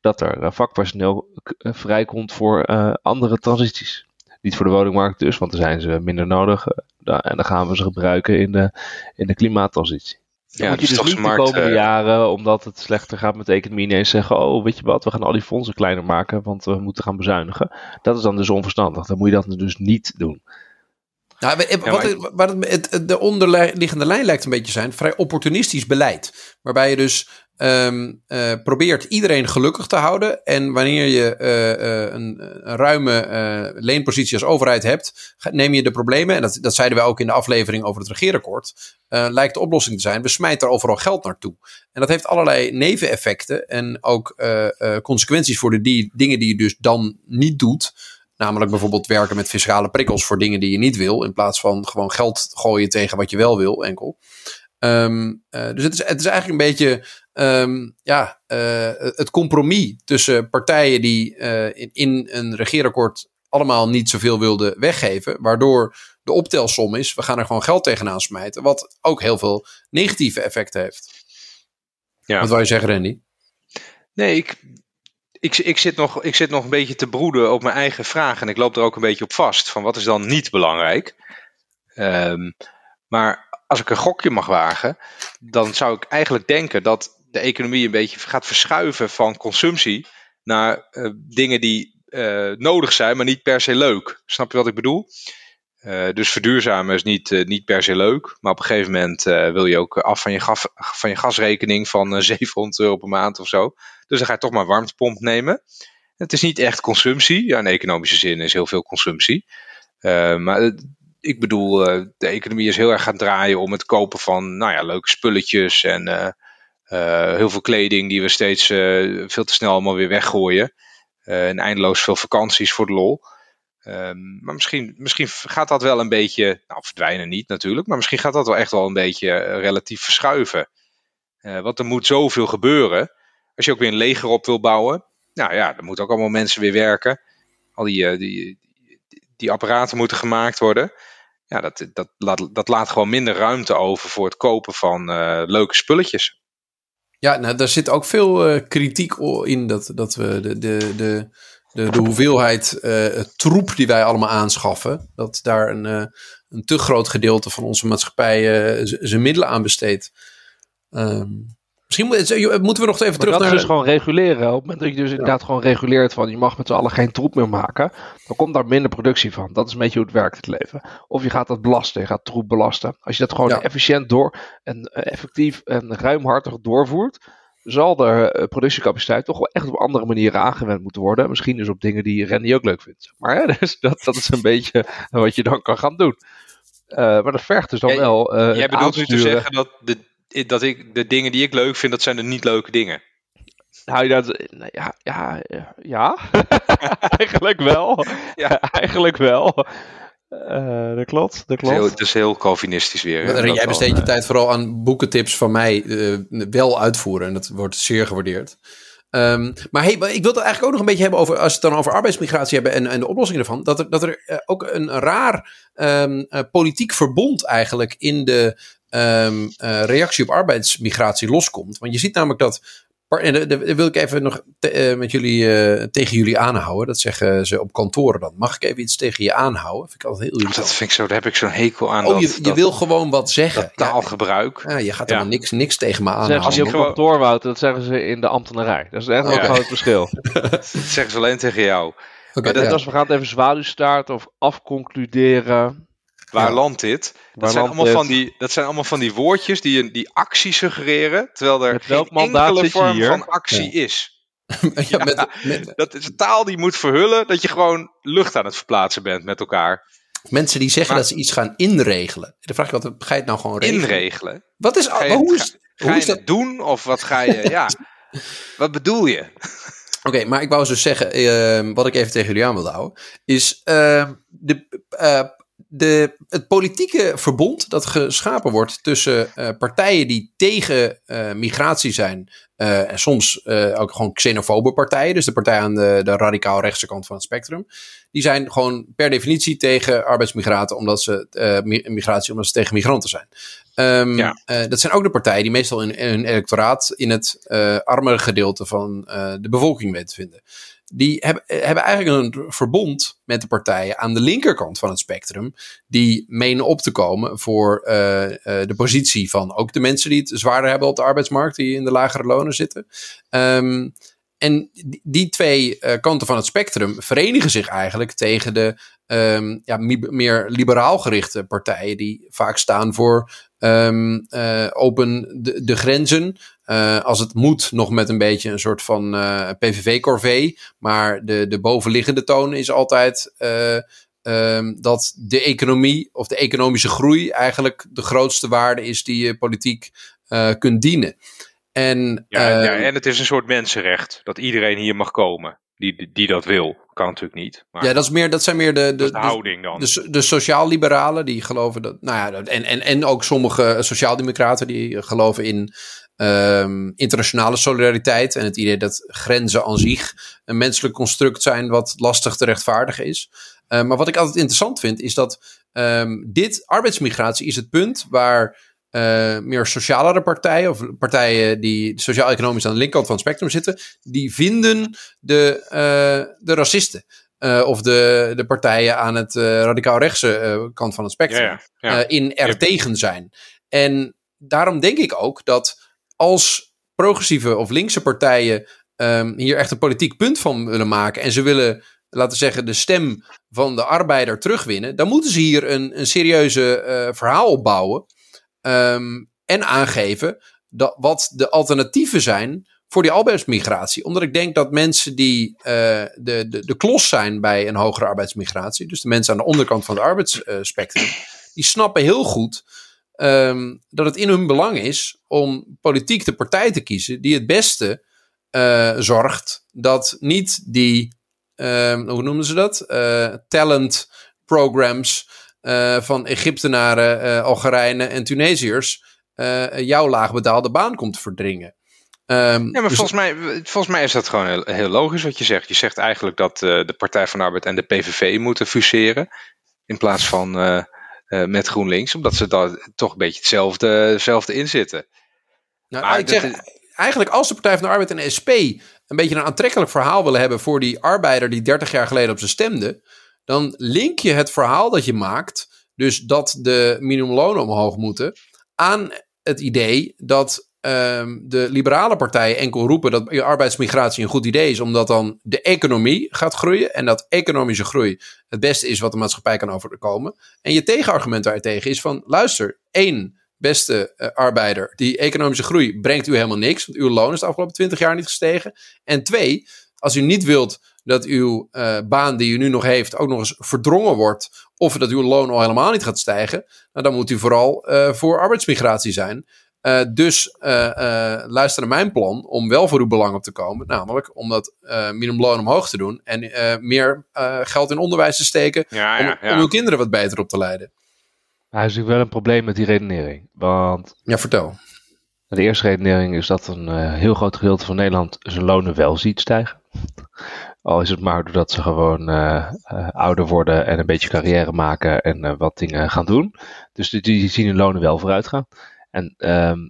dat er eh, vakpersoneel eh, vrijkomt voor uh, andere transities. Niet voor de woningmarkt dus, want dan zijn ze minder nodig. en dan gaan we ze gebruiken in de, in de klimaattransitie. Dan ja, moet je dus, dus niet de komende jaren, omdat het slechter gaat met de economie, ineens zeggen: Oh, weet je wat, we gaan al die fondsen kleiner maken, want we moeten gaan bezuinigen. Dat is dan dus onverstandig. Dan moet je dat dus niet doen. Nou, wat, wat het, de onderliggende lijn lijkt een beetje zijn, vrij opportunistisch beleid. Waarbij je dus um, probeert iedereen gelukkig te houden. En wanneer je uh, uh, een, een, ruime leenpositie als overheid hebt, neem je de problemen, en dat, dat zeiden we ook in de aflevering over het regeerakkoord, lijkt de oplossing te zijn, we smijten er overal geld naartoe. En dat heeft allerlei neveneffecten en ook consequenties voor de dingen die je dus dan niet doet. Namelijk bijvoorbeeld werken met fiscale prikkels voor dingen die je niet wil, in plaats van gewoon geld gooien tegen wat je wel wil, enkel. Uh, dus het is, het is eigenlijk een beetje um, ja, uh, het compromis tussen partijen die uh, in, in een regeerakkoord allemaal niet zoveel wilden weggeven. Waardoor de optelsom is, we gaan er gewoon geld tegenaan smijten. Wat ook heel veel negatieve effecten heeft. Ja. Wat wil je zeggen, Randy? Nee, ik, ik, ik, zit nog, ik zit nog een beetje te broeden op mijn eigen vraag. En ik loop er ook een beetje op vast. Van wat is dan niet belangrijk? Um, maar als ik een gokje mag wagen, dan zou ik eigenlijk denken dat de economie een beetje gaat verschuiven van consumptie naar uh, dingen die uh, nodig zijn, maar niet per se leuk. Snap je wat ik bedoel? Uh, dus verduurzamen is niet, niet per se leuk, maar op een gegeven moment wil je ook af van je, van je gasrekening van 700 euro per maand of zo. Dus dan ga je toch maar warmtepomp nemen. Het is niet echt consumptie. Ja, in economische zin is heel veel consumptie. maar ik bedoel, de economie is heel erg gaan draaien om het kopen van nou ja, leuke spulletjes en heel veel kleding die we steeds veel te snel allemaal weer weggooien. en eindeloos veel vakanties voor de lol. Um, maar misschien, misschien gaat dat wel een beetje, nou verdwijnen niet natuurlijk, maar misschien gaat dat wel echt wel een beetje relatief verschuiven. want er moet zoveel gebeuren. Als je ook weer een leger op wil bouwen, nou ja, er moeten ook allemaal mensen weer werken. Al die, die, die apparaten moeten gemaakt worden. Ja, dat, dat, laat, dat laat gewoon minder ruimte over voor het kopen van leuke spulletjes. Ja, nou, daar zit ook veel kritiek in dat, dat we de, de, de, de, de hoeveelheid troep die wij allemaal aanschaffen, dat daar een, een te groot gedeelte van onze maatschappij zijn middelen aan besteedt. Um, Misschien moeten we nog even terug dat naar... Dat is dus gewoon reguleren. Op het moment dat je dus inderdaad gewoon reguleert van... je mag met z'n allen geen troep meer maken... dan komt daar minder productie van. Dat is een beetje hoe het werkt, het leven. Of je gaat dat belasten, je gaat troep belasten. Als je dat gewoon efficiënt door... en eh, effectief en ruimhartig doorvoert... zal de eh, productiecapaciteit toch wel echt op andere manieren aangewend moeten worden. Misschien dus op dingen die Randy ook leuk vindt. Maar hè, dus dat, dat is een beetje wat je dan kan gaan doen. Uh, maar dat vergt dus dan wel. Uh, jij bedoelt nu te zeggen dat de, dat ik de dingen die ik leuk vind, dat zijn de niet leuke dingen. Nou, dat, ja, ja, ja. eigenlijk wel. Ja. eigenlijk wel. Uh, dat klopt, dat klopt. Het is heel, Calvinistisch weer. jij besteedt je tijd vooral aan boekentips van mij uh, wel uitvoeren. En dat wordt zeer gewaardeerd. Um, maar hey, ik wil het eigenlijk ook nog een beetje hebben over, als we het dan over arbeidsmigratie hebben en, en de oplossingen ervan, dat er, dat er uh, ook een raar um, politiek verbond eigenlijk in de um, uh, reactie op arbeidsmigratie loskomt. Want je ziet namelijk dat. En dat wil ik even nog te, uh, met jullie, uh, tegen jullie aanhouden. Dat zeggen ze op kantoren dan. Mag ik even iets tegen je aanhouden? Vind ik altijd heel Dat vind ik zo, daar heb ik zo'n hekel aan. Oh, dat, je, je dat, wil gewoon wat zeggen. taalgebruik. Ja, je gaat helemaal niks, niks tegen me aanhouden. Zeggen ze op kantoor, Wouter, dat zeggen ze in de ambtenarij. Dat is echt wel een groot verschil. dat zeggen ze alleen tegen jou. Okay, maar ja. als we gaan het even zwaluwstaart of afconcluderen. Waar ja. landt dit? Dat zijn, allemaal van die, dat zijn allemaal van die woordjes die, een, die actie suggereren, terwijl er geen enkele vorm van actie ja. is. ja, met, met, dat is een taal die moet verhullen dat je gewoon lucht aan het verplaatsen bent met elkaar. Mensen die zeggen maar, dat ze iets gaan inregelen. Dan vraag je wat, ga je het nou gewoon regelen? Inregelen? Wat is, ga je, hoe is, ga, hoe ga is dat? doen of wat ga je, ja, wat bedoel je? Oké, okay, maar ik wou dus zeggen, uh, wat ik even tegen jullie aan wilde houden, is uh, de uh, de, het politieke verbond dat geschapen wordt tussen uh, partijen die tegen uh, migratie zijn. Uh, en soms ook gewoon xenofobe partijen. Dus de partij aan de, de radicaal rechtse kant van het spectrum. Die zijn gewoon per definitie tegen arbeidsmigraten. Omdat ze, migratie omdat ze tegen migranten zijn. Um, ja. dat zijn ook de partijen die meestal in, in hun electoraat in het armere gedeelte van de bevolking weten te vinden die hebben, hebben eigenlijk een verbond met de partijen aan de linkerkant van het spectrum. Die menen op te komen voor uh, uh, de positie van ook de mensen die het zwaarder hebben op de arbeidsmarkt, die in de lagere lonen zitten. Um, en die, twee uh, kanten van het spectrum verenigen zich eigenlijk tegen de um, ja, meer liberaal gerichte partijen, die vaak staan voor um, open de grenzen, uh, als het moet, nog met een beetje een soort van uh, PVV-corvée. Maar de, de bovenliggende toon is altijd uh, um, dat de economie of de economische groei eigenlijk de grootste waarde is die je politiek kunt dienen. En, ja, ja, en het is een soort mensenrecht dat iedereen hier mag komen. Die, die dat wil. Kan natuurlijk niet. Maar ja, dat, is meer, dat zijn meer de, de, de houding dan. De, de, de sociaal-liberalen die geloven dat. Nou ja, en, en, en ook sommige sociaaldemocraten die geloven in um, internationale solidariteit en het idee dat grenzen aan zich een menselijk construct zijn wat lastig te rechtvaardigen is. Uh, maar wat ik altijd interessant vind is dat um, dit arbeidsmigratie is het punt waar uh, meer socialere partijen of partijen die sociaal-economisch aan de linkerkant van het spectrum zitten, die vinden de, uh, de racisten. Uh, of de, de partijen aan het radicaal-rechtse kant van het spectrum ja, ja, ja. in er tegen zijn. En daarom denk ik ook dat als progressieve of linkse partijen um, hier echt een politiek punt van willen maken en ze willen, laten we zeggen, de stem van de arbeider terugwinnen, dan moeten ze hier een, een serieuze uh, verhaal opbouwen um, en aangeven dat, wat de alternatieven zijn voor die arbeidsmigratie. Omdat ik denk dat mensen die uh, de, de, de klos zijn bij een hogere arbeidsmigratie, dus de mensen aan de onderkant van het arbeidsspectrum, die snappen heel goed um, dat het in hun belang is om politiek de partij te kiezen die het beste uh, zorgt dat niet die, uh, hoe noemen ze dat? Uh, talent programs uh, van Egyptenaren, Algerijnen en Tunesiërs jouw laagbetaalde baan komt verdringen. Ehm, ja, maar dus- volgens, mij, volgens mij is dat gewoon heel, heel logisch wat je zegt. Je zegt eigenlijk dat eh, de Partij van de Arbeid en de PVV moeten fuseren. In plaats van eh, eh, met GroenLinks. Omdat ze daar toch een beetje hetzelfde, hetzelfde in zitten. Nou, Maar ik zeg, eigenlijk als de Partij van de Arbeid en de SP een beetje een aantrekkelijk verhaal willen hebben voor die arbeider die 30 jaar geleden op ze stemde, dan link je het verhaal dat je maakt, dus dat de minimumlonen omhoog moeten, aan het idee dat ehm, de liberale partijen enkel roepen dat arbeidsmigratie een goed idee is, omdat dan de economie gaat groeien en dat economische groei het beste is wat de maatschappij kan overkomen. En je tegenargument daartegen is van, luister, één, beste eh, arbeider, die economische groei brengt u helemaal niks, want uw loon is de afgelopen 20 jaar niet gestegen. En twee, als u niet wilt dat uw eh, baan die u nu nog heeft ook nog eens verdrongen wordt, of dat uw loon al helemaal niet gaat stijgen, nou, dan moet u vooral eh, voor arbeidsmigratie zijn. Eh, dus eh, eh, luister naar mijn plan om wel voor uw belang op te komen. Namelijk om dat eh, minimumloon omhoog te doen. En eh, meer eh, geld in onderwijs te steken. Ja, om, ja, ja. om uw kinderen wat beter op te leiden. Maar er is natuurlijk wel een probleem met die redenering. Want Ja, vertel. de eerste redenering is dat een heel groot gedeelte van Nederland zijn lonen wel ziet stijgen. Al is het maar doordat ze gewoon ouder worden en een beetje carrière maken en eh, wat dingen gaan doen. Dus die, die zien hun lonen wel vooruit gaan. En ehm,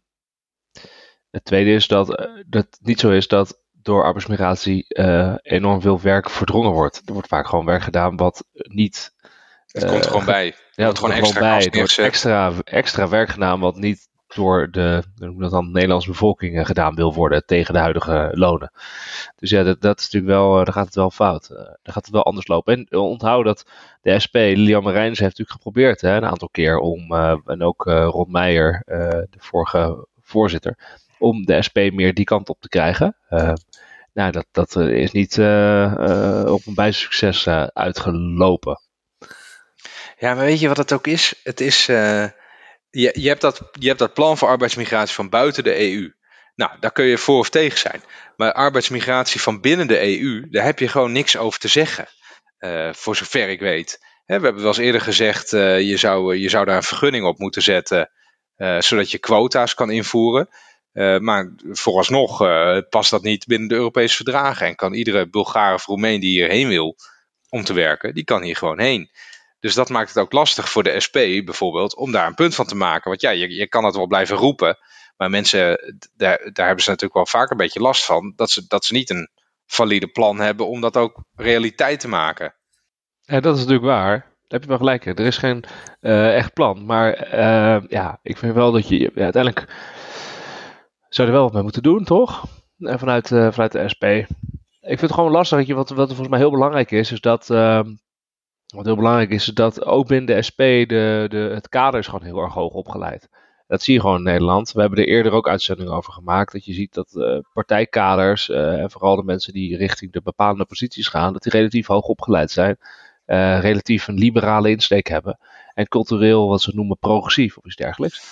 het tweede is dat eh, dat het niet zo is dat door arbeidsmigratie eh, enorm veel werk verdrongen wordt. Er wordt vaak gewoon werk gedaan wat niet Het komt er gewoon bij. ja, het gewoon gewoon extra bij. Er wordt extra, extra werk gedaan wat niet door de, dat dan, de Nederlandse bevolking eh, gedaan wil worden tegen de huidige lonen. Dus ja, dat, dat is natuurlijk wel, eh, dan gaat het wel fout. Eh, dan gaat het wel anders lopen. En onthoud dat de SP, Lilian Marijns, heeft natuurlijk geprobeerd hè, een aantal keer om, en ook eh Ron Meijer, de vorige voorzitter, om de SP meer die kant op te krijgen. Nou, dat, dat is niet op een bijsucces uitgelopen. Ja, maar weet je wat het ook is? Het is. Je, je, hebt dat, je hebt dat plan voor arbeidsmigratie van buiten de EU. Nou, daar kun je voor of tegen zijn. Maar arbeidsmigratie van binnen de EU, daar heb je gewoon niks over te zeggen. Eh, voor zover ik weet. We hebben wel eens eerder gezegd, eh, je, zou, je zou daar een vergunning op moeten zetten. eh, zodat je quota's kan invoeren. Eh, maar vooralsnog eh, past dat niet binnen de Europese verdragen. En kan iedere Bulgaar of Roemeen die hierheen wil om te werken, die kan hier gewoon heen. Dus dat maakt het ook lastig voor de SP bijvoorbeeld om daar een punt van te maken. Want ja, je, je kan het wel blijven roepen. Maar mensen, daar, daar hebben ze natuurlijk wel vaak een beetje last van. Dat ze, dat ze niet een valide plan hebben om dat ook realiteit te maken. Ja, dat is natuurlijk waar. Daar heb je wel gelijk. Er is geen eh, echt plan. Maar eh, ja, ik vind wel dat je uiteindelijk zou er wel wat mee moeten doen, toch? En vanuit, eh, vanuit de SP. Ik vind het gewoon lastig. Je, wat, wat volgens mij heel belangrijk is, is dat. Wat heel belangrijk is, dat ook binnen de SP de, de, het kader is gewoon heel erg hoog opgeleid. Dat zie je gewoon in Nederland. We hebben er eerder ook uitzendingen over gemaakt. Dat je ziet dat eh, partijkaders, eh, en vooral de mensen die richting de bepaalde posities gaan, dat die relatief hoog opgeleid zijn. eh, relatief een liberale insteek hebben. En cultureel wat ze noemen progressief of iets dergelijks.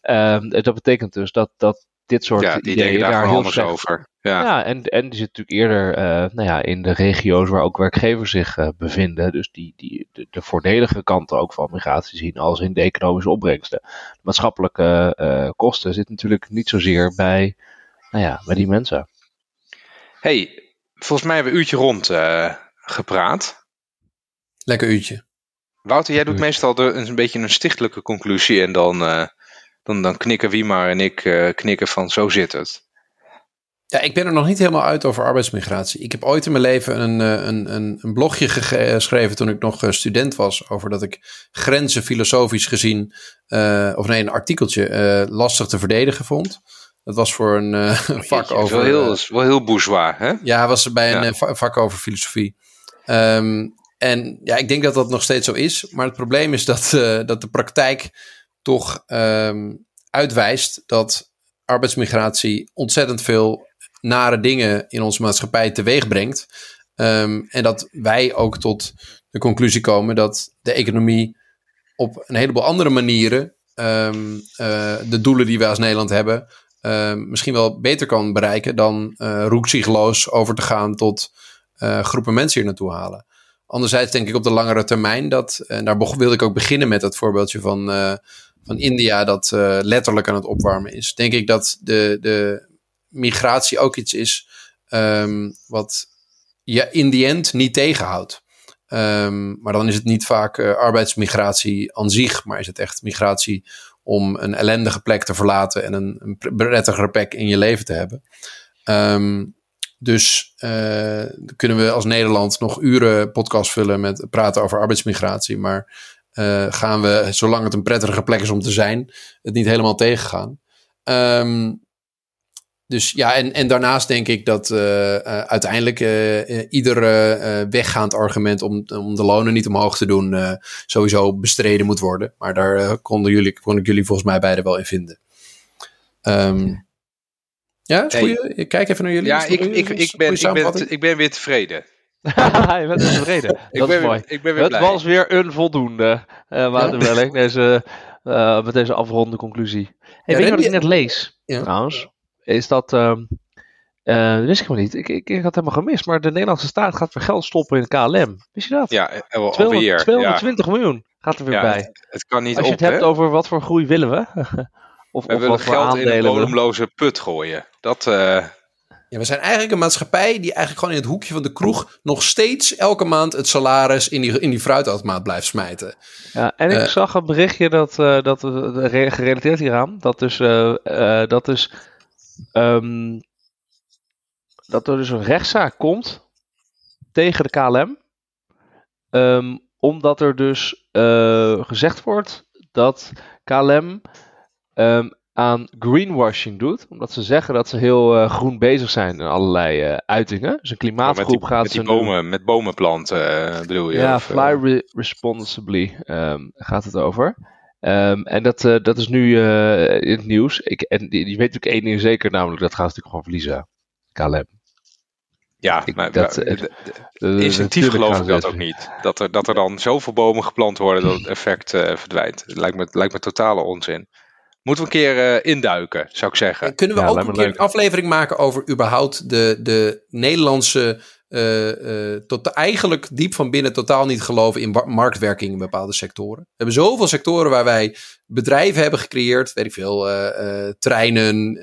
Ehm, dat betekent dus dat, dat dit soort Ja, die ideeën daar heel anders slecht over. Ja. ja, en, en die zit natuurlijk eerder eh, nou ja, in de regio's waar ook werkgevers zich eh, bevinden. Dus die, die de, de voordelige kanten ook van migratie zien als in de economische opbrengsten. De maatschappelijke eh, kosten zitten natuurlijk niet zozeer bij, nou ja, bij die mensen. hey, volgens mij hebben we een uurtje rond eh, gepraat. Lekker uurtje. Wouter, jij doet Uurtje. meestal de, een beetje een stichtelijke conclusie. En dan, eh, dan, dan knikken Wiemar en ik eh, knikken van zo zit het. Ja, ik ben er nog niet helemaal uit over arbeidsmigratie. Ik heb ooit in mijn leven een, eh, een, een, een blogje gege- geschreven toen ik nog eh, student was. Over dat ik grenzen filosofisch gezien, eh, of nee, een artikeltje eh, lastig te verdedigen vond. Dat was voor een eh, vak over. wel heel, eh, wel heel bourgeois, hè? ja, was bij een Ja. eh, vak over filosofie. Ehm, en ja, ik denk dat dat nog steeds zo is. Maar het probleem is dat, eh, dat de praktijk toch ehm, uitwijst dat arbeidsmigratie ontzettend veel nare dingen in onze maatschappij teweeg brengt. Ehm, en dat wij ook tot de conclusie komen dat de economie op een heleboel andere manieren ehm, eh, de doelen die wij als Nederland hebben, misschien wel beter kan bereiken dan uh, roekzichtloos over te gaan tot eh, groepen mensen hier naartoe halen. Anderzijds denk ik op de langere termijn dat, en daar wilde ik ook beginnen met dat voorbeeldje van, eh, van India dat eh, letterlijk aan het opwarmen is. Denk ik dat de, de migratie ook iets is ehm, wat je in die end niet tegenhoudt. Ehm, maar dan is het niet vaak uh, arbeidsmigratie aan zich, maar is het echt migratie om een ellendige plek te verlaten en een, een prettigere in je leven te hebben. Um, dus uh, kunnen we als Nederland nog uren podcast vullen met praten over arbeidsmigratie. Maar uh, gaan we, zolang het een prettige plek is om te zijn, het niet helemaal tegengaan. Um, dus ja, en, en daarnaast denk ik dat uh, uiteindelijk ieder weggaand argument om, om de lonen niet omhoog te doen sowieso bestreden moet worden. Maar daar konden jullie, kon ik jullie volgens mij beide wel in vinden. Um, ja, hey. kijk even naar jullie. Ja, ik, ik, ik, ben, ik, ben, ik ben weer tevreden. je bent weer tevreden. Dat is mooi. Ik ben weer het was weer een voldoende, uh, deze, uh, met deze afronde conclusie. Hey, weet je wat ik net lees, trouwens? Is dat... Uh, dat wist ik helemaal niet. Ik, ik, ik had helemaal gemist. Maar de Nederlandse staat gaat weer geld stoppen in KLM. Wist je dat? Ja, alweer. 200, 220 ja. miljoen gaat er weer bij. Het, het, kan niet Als je op, het hebt hè? over wat voor groei willen we. Of, we of willen geld in een bodemloze put gooien. Dat, uh... ja, we zijn eigenlijk een maatschappij die eigenlijk gewoon in het hoekje van de kroeg nog steeds elke maand het salaris in die, in die fruitautomaat blijft smijten. Ja, en ik uh, zag een berichtje dat, uh, dat gerelateerd hieraan, dat dus, dat dus um, dat er dus een rechtszaak komt tegen de KLM. Um, omdat er dus gezegd wordt dat KLM um, aan greenwashing doet. Omdat ze zeggen dat ze heel uh, groen bezig zijn in allerlei uh, uitingen. Dus een klimaatgroep gaat met bomen, met bomen planten uh, bedoel je? Ja, of, fly re responsibly um, gaat het over. Um, en dat, dat is nu in het nieuws. Ik, en je weet natuurlijk één ding zeker, namelijk dat gaan ze natuurlijk gewoon verliezen. KLM. Ja, ik, maar dat, instinctief geloof ik dat ook niet. Dat er, dat er dan zoveel bomen geplant worden dat het effect verdwijnt. Het lijkt me, lijkt me totale onzin. Moeten we een keer uh, induiken, zou ik zeggen. En kunnen we ja, ook een keer leuk. een aflevering maken over überhaupt de, de Nederlandse, uh, uh, tot eigenlijk diep van binnen totaal niet geloven in marktwerking in bepaalde sectoren. We hebben zoveel sectoren waar wij bedrijven hebben gecreëerd, weet ik veel, treinen,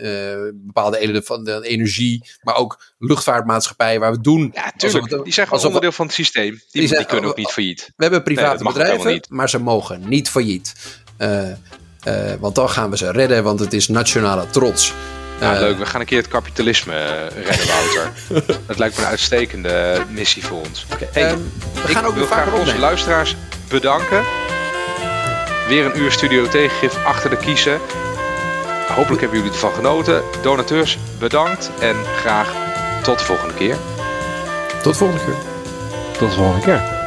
bepaalde elementen van de energie, maar ook luchtvaartmaatschappijen waar we doen. Ja, tuurlijk. Het, die zijn gewoon onderdeel van het systeem. Die, die, zijn, die kunnen ook niet failliet. We hebben private nee, bedrijven, maar ze mogen niet failliet. Uh, want dan gaan we ze redden, want het is nationale trots. Ja, uh, leuk. We gaan een keer het kapitalisme uh, redden, Wouter. dat lijkt me een uitstekende missie voor ons. Okay, hey, um, we gaan ook wil graag onze luisteraars bedanken. Weer een uur studio tegengif achter de kiezen. Hopelijk hebben jullie ervan genoten. Donateurs, bedankt. En graag tot de volgende keer. Tot de volgende keer. Tot de volgende keer.